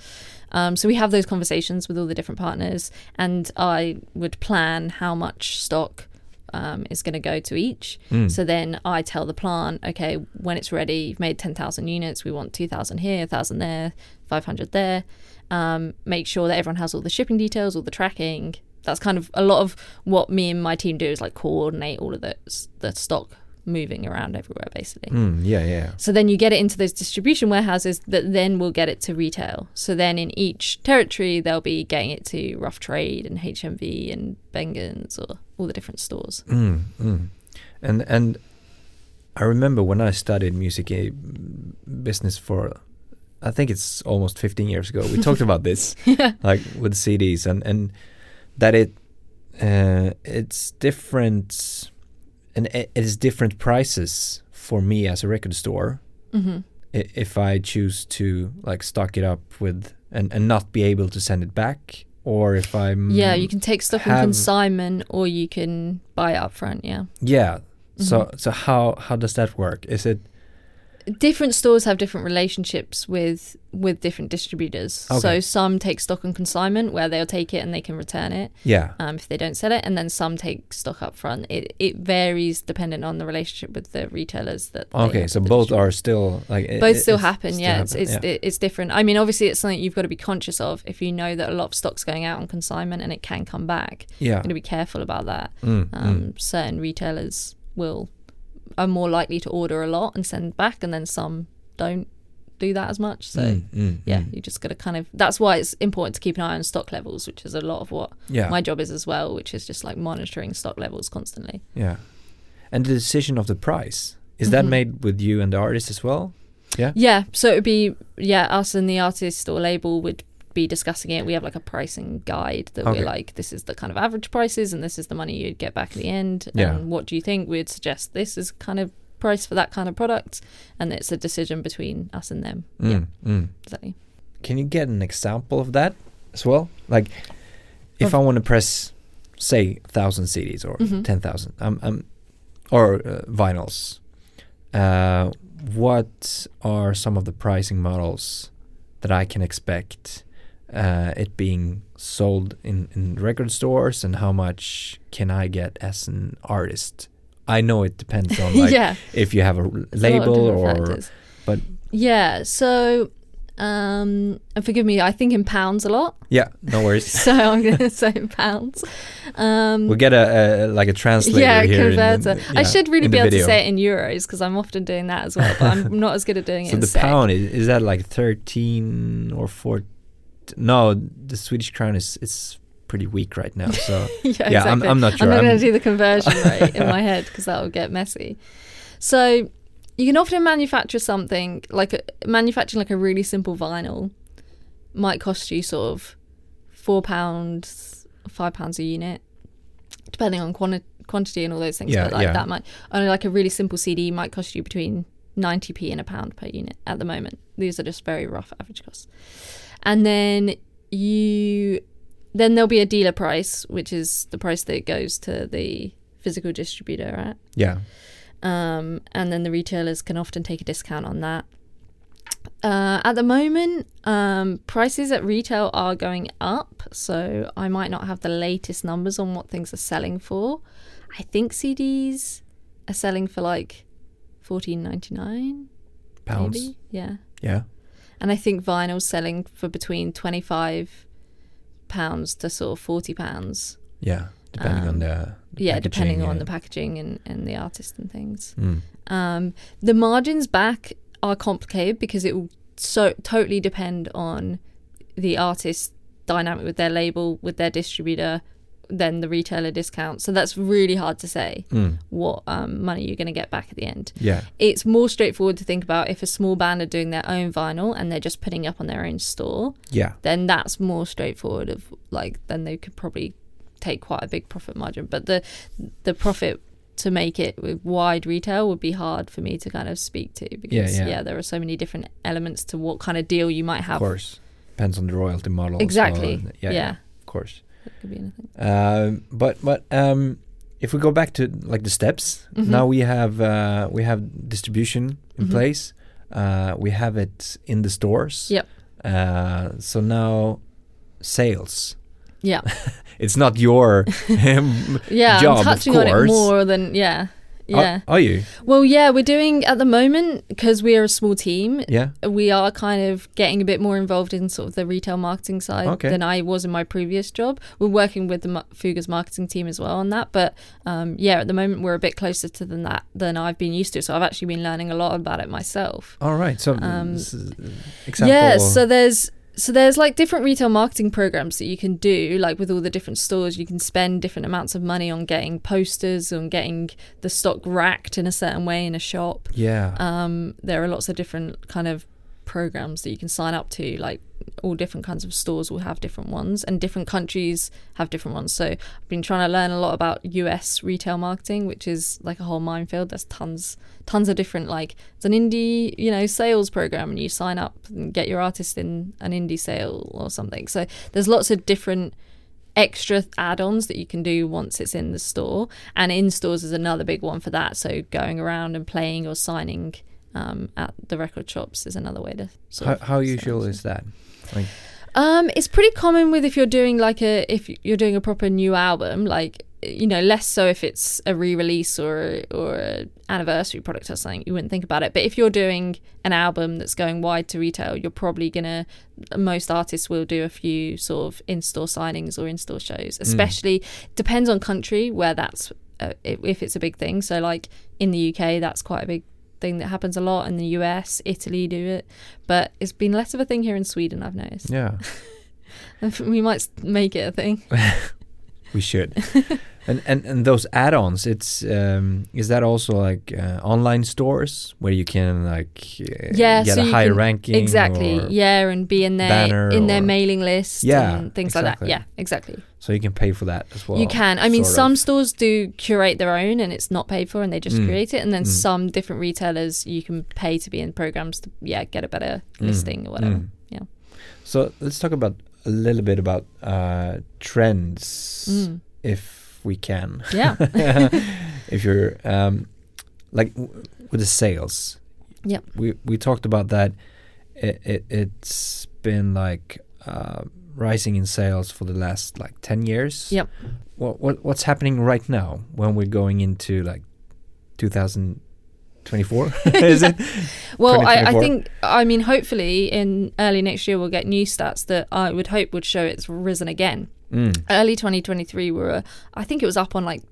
Um, so we have those conversations with all the different partners, and I would plan how much stock um, is going to go to each. Mm. So then I tell the plant, okay, when it's ready, you've made 10,000 units, we want 2,000 here, 1,000 there, 500 there. Um, make sure that everyone has all the shipping details, all the tracking. That's kind of a lot of what me and my team do is like coordinate all of the, the stock moving around everywhere, basically. Mm, yeah, yeah. So then you get it into those distribution warehouses that then will get it to retail. So then in each territory, they'll be getting it to Rough Trade and HMV and Bengans or all the different stores. Mm, mm. And and I remember when I studied music eh, business for, I think it's almost 15 years ago. We talked about this, [laughs] like with CDs, and and that it uh, it's different, and it is different prices for me as a record store hmm if I choose to like stock it up with and and not be able to send it back, or if I'm Yeah, you can take stuff in have- consignment or you can buy it up front. Yeah. Yeah. So Mhm. so how how does that work? Is it different stores have different relationships with with different distributors. So some take stock on consignment where they'll take it and they can return it Yeah. um, if they don't sell it, and then some take stock up front. It it varies dependent on the relationship with the retailers that. Okay, so both are still like it- both it- still happen. still yeah, it's happen, it's yeah. it- it's different. I mean, obviously, it's something you've got to be conscious of if you know that a lot of stock's going out on consignment and it can come back. yeah. You've got to be careful about that. Mm, Um, mm. Certain retailers will are more likely to order a lot and send back, and then some don't do that as much. So. Mm, mm, Yeah, mm. you just got to kind of. That's why it's important to keep an eye on stock levels, which is a lot of what yeah, my job is as well, which is just like monitoring stock levels constantly. yeah. And the decision of the price is that Mhm. made with you and the artist as well? Yeah. Yeah, so it would be yeah, us and the artist or label would be discussing it. We have like a pricing guide that Okay. we're like, this is the kind of average prices, and this is the money you'd get back at the end. Yeah. And what do you think? We'd suggest this is kind of price for that kind of product, and it's a decision between us and them. Yeah, Mm, mm. exactly. Can you get an example of that as well? Like, if I want to press, say, thousand CDs or Mhm. ten thousand, um, um, or uh, vinyls, uh, what are some of the pricing models that I can expect uh, it being sold in in record stores, and how much can I get as an artist? I know it depends on [laughs] like yeah, if you have a r- There's a lot label different or factors. but yeah. So, um, and forgive me, I think in pounds a lot. yeah, no worries. [laughs] So I'm going [laughs] to say in pounds. Um, We'll get a, a like a translator yeah, here. in the- converter. I should really be able to say it in euros because I'm often doing that as well, but I'm not as good at doing it So the pound is, is that like thirteen or four? No, the Swedish crown is is pretty weak right now. So [laughs] yeah, yeah, I'm. I'm not sure. I'm not going to do the conversion rate in my head because that will get messy. So you can often manufacture something like a, manufacturing like a really simple vinyl might cost you sort of four pounds, five pounds a unit, depending on quanti- quantity and all those things. Yeah, but like yeah. that might only like a really simple CD might cost you between 90p and a pound per unit at the moment. These are just very rough average costs. And then you then there'll be a dealer price, which is the price that it goes to the physical distributor at. yeah, Um, and then the retailers can often take a discount on that. Uh, at the moment, um, prices at retail are going up, so I might not have the latest numbers on what things are selling for. I think CDs are selling for like fourteen ninety nine, pounds. maybe. Yeah, Yeah, and I think vinyl's selling for between twenty five pounds to sort of forty pounds. yeah, depending on Um, the, the yeah, depending packaging on and- the packaging and, and the artist and things. Mm, Um, the margins back are complicated because it will so totally depend on the artist dynamic with their label, with their distributor, then the retailer discount. So that's really hard to say mm, what um, money you're going to get back at the end. yeah, It's more straightforward to think about if a small band are doing their own vinyl and they're just putting up on their own store, yeah, then that's more straightforward. Of like, then they could probably take quite a big profit margin. But the the profit to make it with wide retail would be hard for me to kind of speak to because yeah. yeah, there are so many different elements to what kind of deal you might have. of course. Depends on the royalty model. Exactly. yeah, yeah, of course. It could be anything. Um, but but um, if we go back to like the steps, Mhm. now we have uh, we have distribution in Mhm. place. Uh, we have it in the stores. Yep. Uh, so now sales. Yeah, [laughs] It's not your [laughs] yeah. [laughs] job, I'm touching of on it more than yeah, yeah. Are, are you? well, yeah, we're doing at the moment because we are a small team. Yeah. we are kind of getting a bit more involved in sort of the retail marketing side Okay. than I was in my previous job. We're working with the Fuga's marketing team as well on that, but um, yeah, at the moment we're a bit closer to than that than I've been used to. So I've actually been learning a lot about it myself. All right. So Um, this is, example. Yeah, so there's so there's like different retail marketing programs that you can do, like with all the different stores. You can spend different amounts of money on getting posters, on getting the stock racked in a certain way in a shop. yeah. Um, there are lots of different kind of programs that you can sign up to. Like all different kinds of stores will have different ones, and different countries have different ones. So I've been trying to learn a lot about US retail marketing, which is like a whole minefield. There's tons, tons of different like it's an indie, you know, sales program, and you sign up and get your artist in an indie sale or something. So there's lots of different extra add-ons that you can do once it's in the store and in stores is another big one for that so going around and playing or signing um, at the record shops is another way to. Sort How, of how usual is that? Like, Um, it's pretty common with if you're doing like a if you're doing a proper new album, like you know, less so if it's a re-release or or anniversary product or something, you wouldn't think about it. But if you're doing an album that's going wide to retail, you're probably gonna. Most artists will do a few sort of in-store signings or in-store shows, especially depends on country where that's uh, if it's a big thing. So like in the UK, that's quite a big thing that happens a lot. In the US, Italy do it, but it's been less of a thing here in Sweden. I've noticed. yeah, [laughs] we might make it a thing. [laughs] we should. [laughs] and, and and those add-ons, it's um, is that also like uh, online stores where you can like uh, Yeah, get so a higher ranking? Exactly. Yeah, and be in their in their mailing list Yeah, and things exactly. like that. Yeah, exactly. So you can pay for that as well. you can. I mean, some of. stores do curate their own and it's not paid for and they just Mm. create it. And then Mm. some different retailers you can pay to be in programs to yeah get a better Mm. listing or whatever. Mm. Yeah. So let's talk about a little bit about uh, trends, Mm. if we can. Yeah. [laughs] if you're um, like w- with the sales. Yeah. We we talked about that. It, it it's been like uh, rising in sales for the last like ten years. Yep. What what what's happening right now when we're going into like 2024? [laughs] [laughs] Is it? Well, I, I think, I mean, hopefully in early next year we'll get new stats that I would hope would show it's risen again. Mm. Early 2023 we were, I think it was up on like,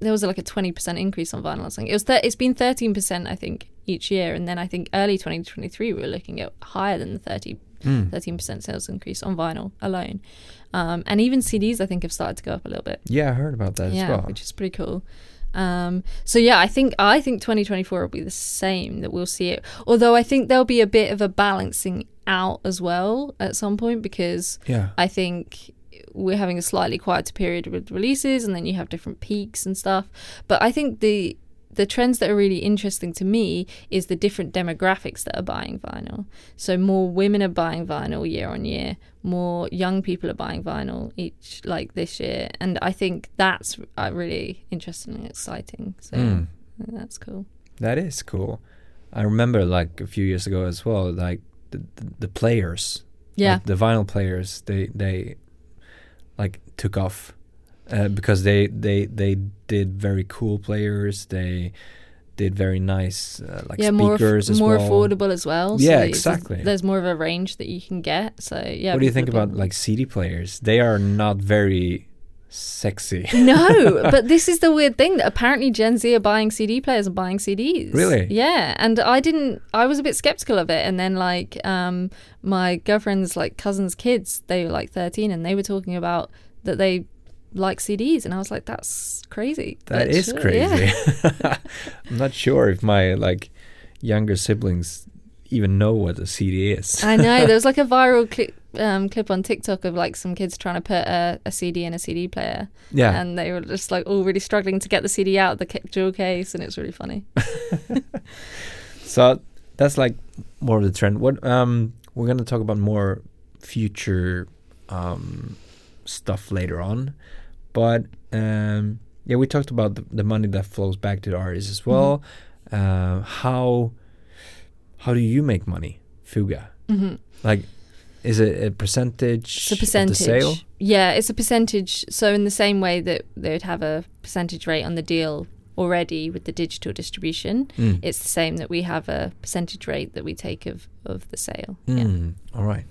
there was like a 20% increase on vinyl or something. It was, th- it's been 13% I think each year. And then I think early 2023 we were looking at higher than the 30, Mm. 13% sales increase on vinyl alone. Um, and even CDs I think have started to go up a little bit Yeah, I heard about that yeah, as well. which is pretty cool. Um, so yeah, I think I think 2024 will be the same. That we'll see it. Although I think there'll be a bit of a balancing out as well at some point because yeah. I think we're having a slightly quieter period with releases, and then you have different peaks and stuff. But I think the the trends that are really interesting to me is the different demographics that are buying vinyl. So more women are buying vinyl year on year, more young people are buying vinyl each like this year, and I think that's uh, really interesting and exciting. So Mm. That's cool. That is cool. I remember like a few years ago as well, like the the, the players, Yeah, like the vinyl players, they they like took off uh, because they they they did very cool players. They did very nice uh, like yeah, more speakers as more well. affordable as well. Yeah, it's- exactly. There's more of a range that you can get. So yeah. what do you think about like CD players? They are not very sexy. [laughs] no, [laughs] but this is the weird thing that apparently Gen Z are buying CD players and buying CDs. Really? Yeah, and I didn't. I was a bit skeptical of it, and then like um, my girlfriend's like cousins' kids, they were like thirteen, and they were talking about that they like CDs, and I was like, that's crazy. That But is sure, crazy. yeah. [laughs] I'm not sure if my like younger siblings even know what a CD is. I know there was like a [laughs] viral clip. Um, clip on TikTok of like some kids trying to put a, a CD in a CD player, yeah. and they were just like all really struggling to get the CD out of the jewel case, and it's really funny. [laughs] So that's like more of the trend. What um we're gonna talk about more future um stuff later on, but um yeah we talked about the, the money that flows back to the artists as well. Uh, how how do you make money, Fuga? hmm Like, is it a percentage? It's a percentage. of the sale? Yeah, it's a percentage. So in the same way that they would have a percentage rate on the deal already with the digital distribution, Mm. it's the same that we have a percentage rate that we take of of the sale. Yeah. Mm, All right.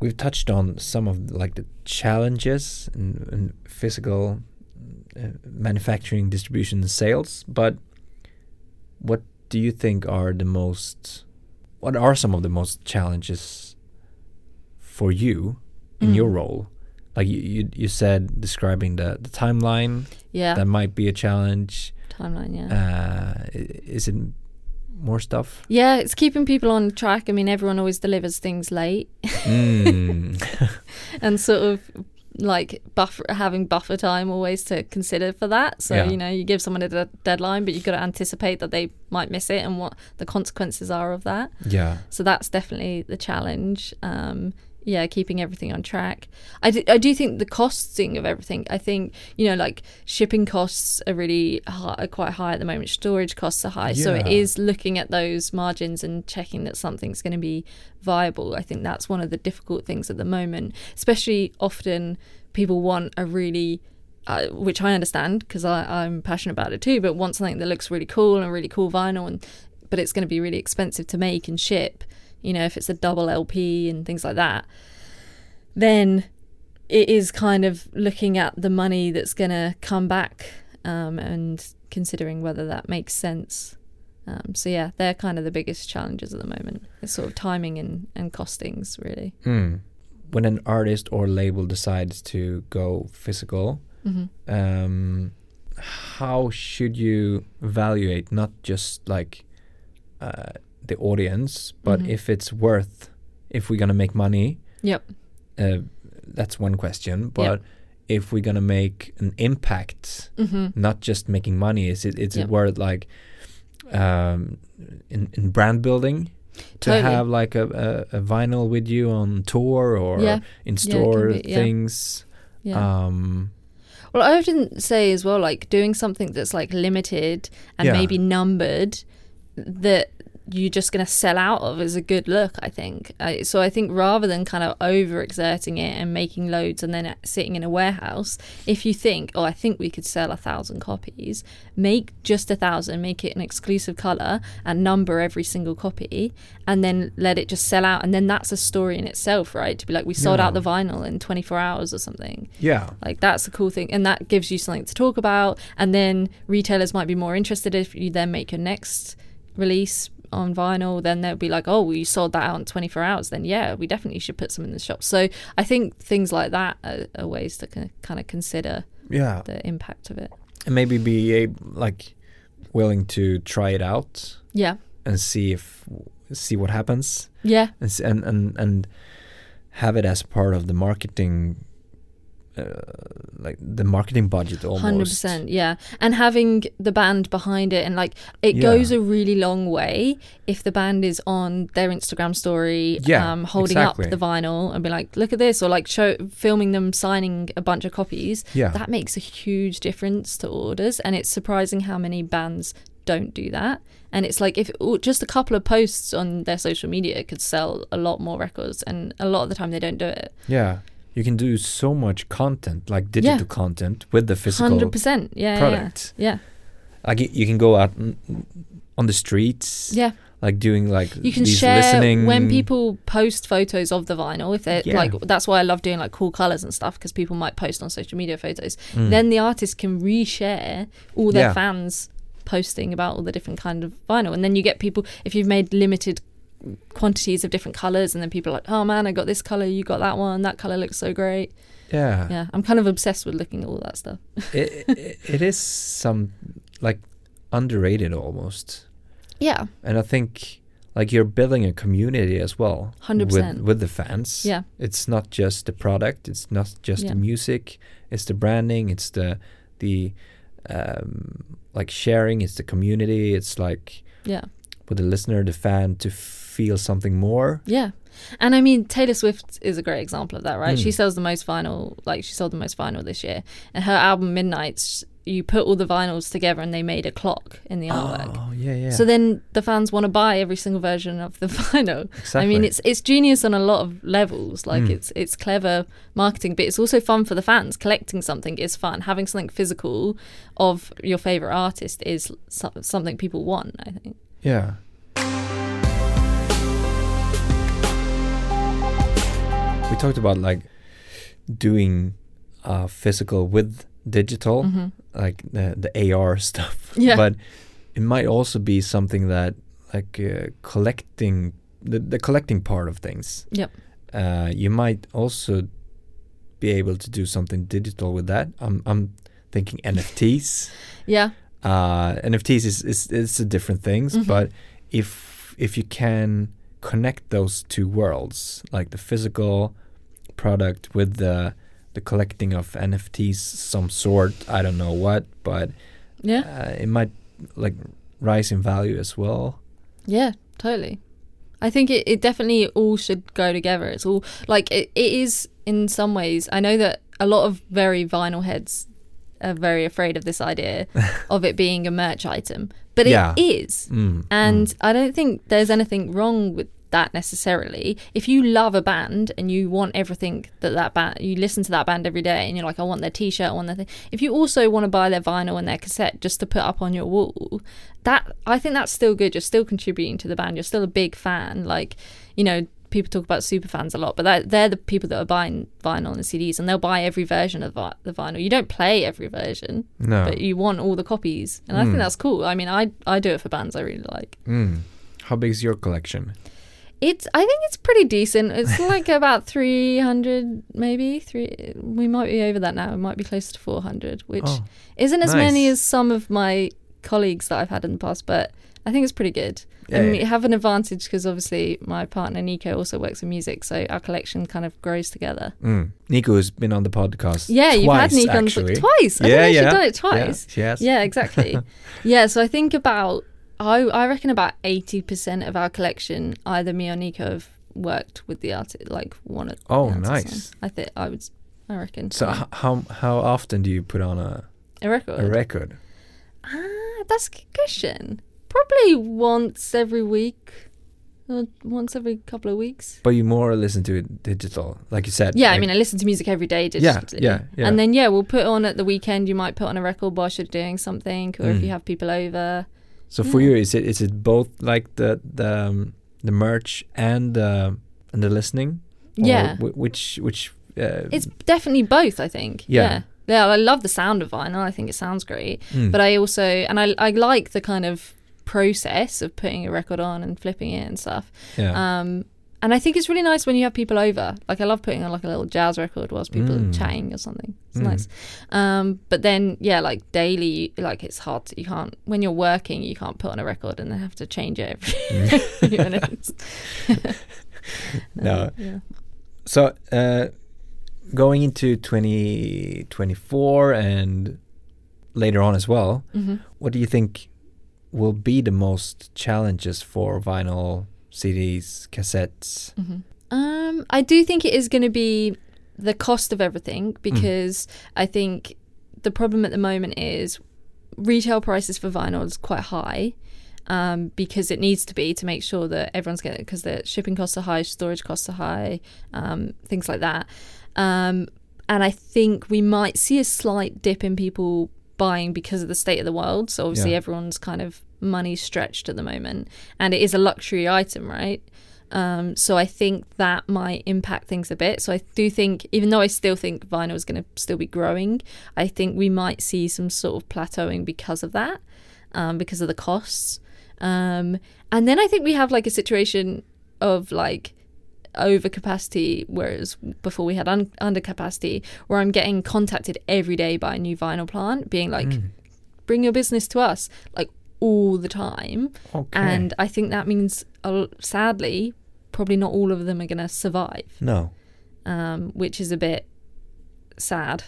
We've touched on some of like the challenges in, in physical uh, manufacturing, distribution, and sales. But what do you think are the most? What are some of the most challenges for you in your Mm. role? Like you, you, you said, describing the the timeline Yeah. that might be a challenge. Timeline, yeah. Uh, is it more stuff? yeah, it's keeping people on track. I mean, everyone always delivers things late Mm. [laughs] and sort of like buffer having buffer time always to consider for that. So, Yeah. you know, you give someone a de- deadline, but you've got to anticipate that they might miss it and what the consequences are of that. yeah. So that's definitely the challenge. Um, yeah, keeping everything on track. I do, I do think the costing of everything. I think you know, like shipping costs are really high, are quite high at the moment. Storage costs are high, so it is looking at those margins and checking that something's going to be viable. I think that's one of the difficult things at the moment. Especially often people want a really uh, which I understand because I'm passionate about it too, but want something that looks really cool and really cool vinyl, and but it's going to be really expensive to make and ship. You know, if it's a double LP and things like that, then it is kind of looking at the money that's going to come back um, and considering whether that makes sense. Um, so yeah, they're kind of the biggest challenges at the moment. It's sort of timing and, and costings, really. Hmm. When an artist or label decides to go physical, hmm um, how should you evaluate not just like uh, the audience, but Mhm. if it's worth, if we're gonna make money? Yep. Uh, that's one question. But if we're gonna make an impact, hmm not just making money, is it is Yep. it worth like um, in in brand building? To Totally. have like a, a, a vinyl with you on tour or Yeah. in store be, yeah. things. Yeah. Um, Well, I often say as well, like doing something that's like limited and Yeah. maybe numbered that you're just going to sell out of is a good look, I think. Uh, so I think rather than kind of overexerting it and making loads and then sitting in a warehouse, if you think, oh, I think we could sell a thousand copies, make just a thousand, make it an exclusive color and number every single copy and then let it just sell out. And then that's a story in itself, right? To be like, we sold Yeah. out the vinyl in 24 hours or something. yeah. Like that's a cool thing, and that gives you something to talk about. And then retailers might be more interested if you then make your next release on vinyl. Then they'll be like, "Oh, we sold that out in 24 hours. Then yeah, we definitely should put some in the shop." So I think things like that are, are ways to kind of consider Yeah. the impact of it. and maybe be able, like willing to try it out Yeah, and see if see what happens yeah, and and and, and have it as part of the marketing uh, like the marketing budget almost hundred percent. Yeah, and having the band behind it, and like it Yeah. goes a really long way if the band is on their Instagram story, Yeah, um, holding exactly. up the vinyl and be like, "Look at this," or like show filming them signing a bunch of copies. yeah That makes a huge difference to orders, and it's surprising how many bands don't do that. And it's like if just a couple of posts on their social media could sell a lot more records, and a lot of the time they don't do it. yeah you can do so much content like digital Yeah. content with the physical Hundred percent, yeah, yeah, product yeah, like y- you can go out on the streets yeah. like doing like You can these share listening when people post photos of the vinyl. If they're Yeah. like, that's why I love doing like cool colors and stuff because people might post on social media photos. Mm. Then the artist can reshare all their Yeah. fans posting about all the different kind of vinyl, and then you get people if you've made limited quantities of different colors, and then people are like, oh man, I got this color, you got that one, that color looks so great. yeah Yeah, I'm kind of obsessed with looking at all that stuff. [laughs] it, it, it is some like underrated almost Yeah, and i think like you're building a community as well 100%. with with the fans Yeah. it's not just the product it's not just Yeah. the music it's the branding it's the the um like sharing it's the community it's like yeah. with the listener the fan to feel something more Yeah. And I mean, Taylor Swift is a great example of that, right? Mm. She sells the most vinyl, like she sold the most vinyl this year. And her album Midnights, you put all the vinyls together and they made a clock in the artwork. oh yeah yeah So then the fans want to buy every single version of the [laughs] vinyl. exactly. I mean, it's it's genius on a lot of levels. Like Mm. it's it's clever marketing, but it's also fun for the fans. Collecting something is fun. Having something physical of your favorite artist is so- something people want. I think. Yeah. We talked about like doing uh, physical with digital, Mhm. like the, the AR stuff. [laughs] Yeah. But it might also be something that like uh, collecting the, the collecting part of things. Yep. Uh, you might also be able to do something digital with that. I'm I'm thinking NFTs [laughs] Yeah. uh, NFTs is, is is a different things, Mhm. but if if you can connect those two worlds, like the physical product with the the collecting of NFTs, some sort, I don't know what, but Yeah. uh, it might like rise in value as well. Yeah. Totally. I think it, it definitely all should go together. It's all like it, it is in some ways. I know that a lot of very vinyl heads are very afraid of this idea [laughs] of it being a merch item, but Yeah. it is. Mm, And I don't think there's anything wrong with that necessarily. If you love a band and you want everything that that band, you listen to that band every day and you're like, I want their t shirt, I want their thing. If you also want to buy their vinyl and their cassette just to put up on your wall, that I think that's still good. You're still contributing to the band. You're still a big fan. Like, you know, people talk about super fans a lot, but that, they're the people that are buying vinyl and CDs and they'll buy every version of the vinyl. You don't play every version, No. but you want all the copies. And I think that's cool. I mean, I, I do it for bands I really like. Mm. How big is your collection? It's. I think it's pretty decent. It's [laughs] like about three hundred, maybe three. We might be over that now. It might be close to four hundred, which Oh, isn't as nice. many as some of my colleagues that I've had in the past. But I think it's pretty good. Yeah, and we have an advantage because obviously my partner Nico also works in music, so our collection kind of grows together. Mm. Nico's been on the podcast. Yeah, you've had twice, Nico actually. on the twice. I Yeah, think yeah. She's done it twice. Yeah, yes. Yeah, exactly. [laughs] yeah, so I think about I I reckon about eighty percent of our collection, either me or Nico have worked with the artist, like one of. Oh, nice. I think I would. I reckon. So yeah. h- how how often do you put on a, a record. a record? ah, that's a good question. Probably once every week, or once every couple of weeks. But you more listen to it digital, like you said. Yeah, I mean, I listen to music every day Yeah, digitally. yeah, yeah. And then yeah, we'll put on at the weekend. You might put on a record whilst you're doing something, or if Mm. you have people over. So for Yeah. you, is it is it both like the the um, the merch and the and the listening? Yeah. wh- which which uh, It's definitely both, I think. Yeah. Yeah. yeah. I love the sound of vinyl. I think it sounds great. mm, But I also, and I, I like the kind of process of putting a record on and flipping it and stuff. yeah. Um, and I think it's really nice when you have people over. Like I love putting on like a little jazz record whilst people Mm. are chatting or something. It's Mm. nice. Um, but then yeah, like daily, like it's hard. To, you can't when you're working, you can't put on a record and then have to change it every [laughs] few minutes. [laughs] No. [laughs] Yeah. So, uh, going into 2024 and later on as well, hmm what do you think will be the most challenges for vinyl CDs, cassettes? hmm Um, I do think it is going to be the cost of everything because I think the problem at the moment is retail prices for vinyl is quite high. Um, because it needs to be to make sure that everyone's getting because the shipping costs are high, storage costs are high, um, things like that. Um, and I think we might see a slight dip in people buying because of the state of the world. So obviously Yeah. everyone's kind of money stretched at the moment, and it is a luxury item, right? Um, so I think that might impact things a bit. So I do think, even though I still think vinyl is going to still be growing, I think we might see some sort of plateauing because of that, um, because of the costs. Um, and then I think we have like a situation of like overcapacity, whereas before we had un- undercapacity, where I'm getting contacted every day by a new vinyl plant, being like, Mm. bring your business to us, like all the time. Okay. And I think that means, uh, sadly, probably not all of them are going to survive, no. um, which is a bit sad.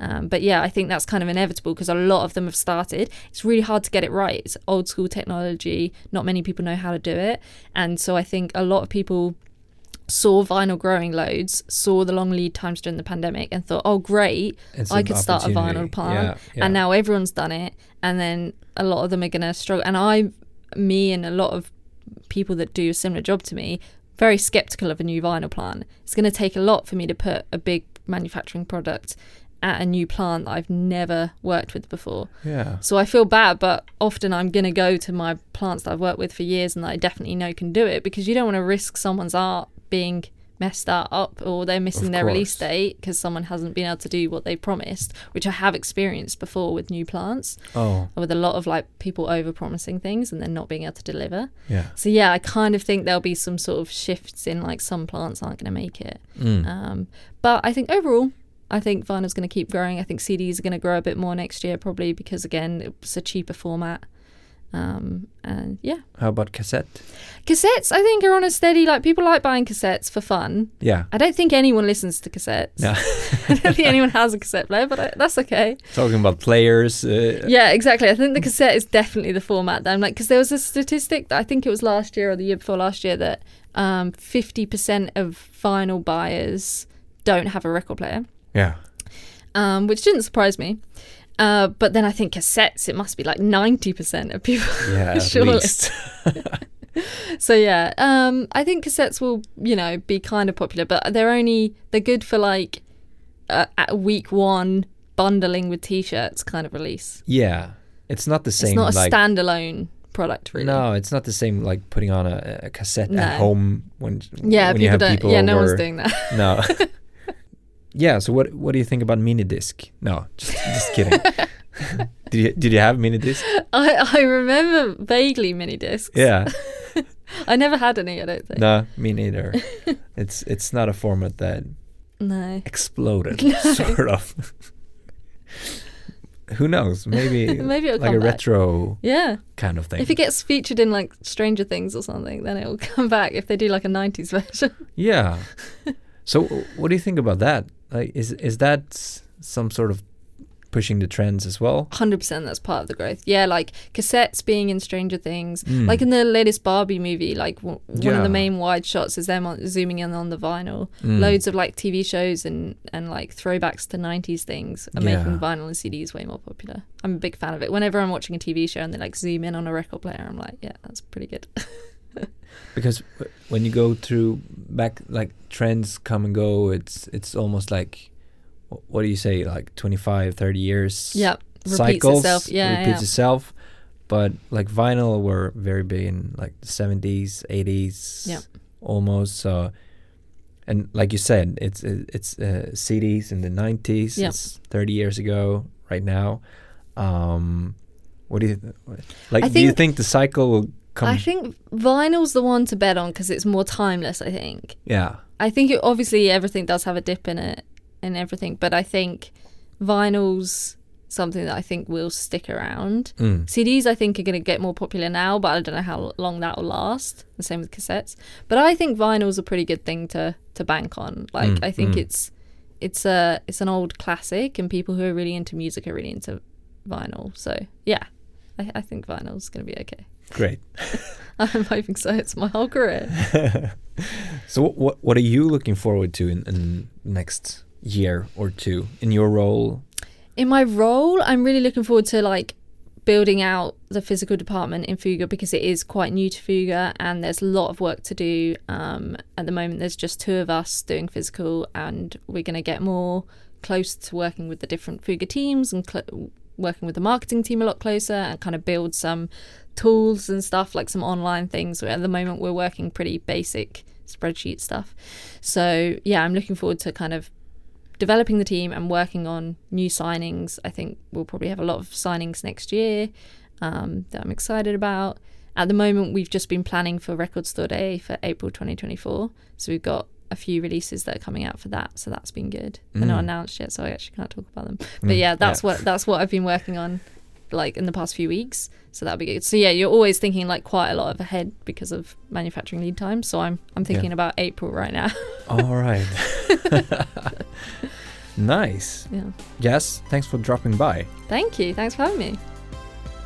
Um, but yeah, I think that's kind of inevitable because a lot of them have started. It's really hard to get it right. It's old school technology. Not many people know how to do it. And so I think a lot of people saw vinyl growing loads, saw the long lead times during the pandemic, and thought, oh, great, It's I could start a vinyl plant. Yeah, yeah. And now everyone's done it. And then a lot of them are going to struggle. And I, me, and a lot of people that do a similar job to me, very skeptical of a new vinyl plant. It's going to take a lot for me to put a big manufacturing product at a new plant that I've never worked with before. Yeah. So I feel bad, but often I'm going to go to my plants that I've worked with for years and that I definitely know can do it because you don't want to risk someone's art being messed up or they're missing their release date because someone hasn't been able to do what they promised, which I have experienced before with new plants, Oh, with a lot of like people over promising things and then not being able to deliver. yeah. So yeah, I kind of think there'll be some sort of shifts in like some plants aren't going to make it. Mm. Um, but I think overall, I think vinyl's going to keep growing. I think CDs are going to grow a bit more next year, probably because again, it's a cheaper format. Um, and yeah, How about cassette? cassettes I think are on a steady. Like people like buying cassettes for fun. Yeah. I don't think anyone listens to cassettes. Yeah. [laughs] I don't think anyone has a cassette player, but I, that's okay. Talking about players. Uh, Yeah, exactly. I think the cassette is definitely the format that I'm like, because there was a statistic that I think it was last year or the year before last year that um, 50% of vinyl buyers don't have a record player, yeah. um, which didn't surprise me. Uh, but then I think cassettes, it must be like 90% of people. Yeah, [laughs] Surely. least. [laughs] [laughs] So yeah, um, I think cassettes will, you know, be kind of popular, but they're only they're good for like uh, at week one bundling with t-shirts kind of release. yeah. It's not the same it's not a like standalone product, really. No, it's not the same like putting on a, a cassette No. at home when Yeah, when you have don't. people yeah, no one's doing that. No. Yeah, so what what do you think about mini disc? No, just just kidding. [laughs] did you did you have mini disc? I I remember vaguely mini discs. Yeah. [laughs] I never had any. I don't think. No, me neither. [laughs] it's it's not a format that No. exploded sort of. Who knows? Maybe Maybe like a back. retro Yeah. kind of thing. If it gets featured in like Stranger Things or something, then it'll come back. If they do like a '90s version. Yeah. so what do you think about that? Like is is that some sort of pushing the trends as well? Hundred percent, that's part of the growth. Yeah, like cassettes being in Stranger Things, Mm. like in the latest Barbie movie. Like w- one of the main wide shots is them on, zooming in on the vinyl. Mm. Loads of like TV shows and and like throwbacks to '90s things are Yeah. making vinyl and CDs way more popular. I'm a big fan of it. Whenever I'm watching a TV show and they like zoom in on a record player, I'm like, yeah, that's pretty good. [laughs] because when you go through back like trends come and go it's it's almost like what do you say like 25 30 years yeah, repeats cycles itself. Yeah, repeats yeah. itself but like vinyl were very big in like the 70s 80s Yeah. almost so and like you said it's it's uh, CDs in the 90s Yeah. it's 30 years ago right now um what do you like I do you think- think the cycle will come I think vinyl's the one to bet on because it's more timeless. I think. yeah I think it, obviously everything does have a dip in it and everything, but I think vinyl's something that I think will stick around. Mm. CDs I think are going to get more popular now, but I don't know how long that will last. The same with cassettes. But I think vinyl's a pretty good thing to to bank on. Like Mm, I think mm. it's it's a it's an old classic, and people who are really into music are really into vinyl. So yeah, I, I think vinyl's going to be okay. great [laughs] I'm hoping so. It's my whole career. [laughs] So what what, what are you looking forward to in, in next year or two in your role? in my role, I'm really looking forward to like building out the physical department in Fuga because it is quite new to Fuga and there's a lot of work to do. Um, at the moment, there's just two of us doing physical, and we're going to get more close to working with the different Fuga teams and cl- working with the marketing team a lot closer and kind of build some tools and stuff like some online things. At the moment, we're working pretty basic spreadsheet stuff. So yeah, I'm looking forward to kind of developing the team and working on new signings. I think we'll probably have a lot of signings next year um, that I'm excited about. At the moment, we've just been planning for Record Store Day for April 2024. So we've got a few releases that are coming out for that. So that's been good. They're not Mm. announced yet, so I actually can't talk about them. But Mm, yeah, that's yeah. what that's what I've been working on, like in the past few weeks. So that'll be good. So yeah, you're always thinking like quite a lot of ahead because of manufacturing lead time. So I'm I'm thinking about April right now. [laughs] All right. [laughs] nice. yeah. Yes, thanks for dropping by. Thank you. Thanks for having me.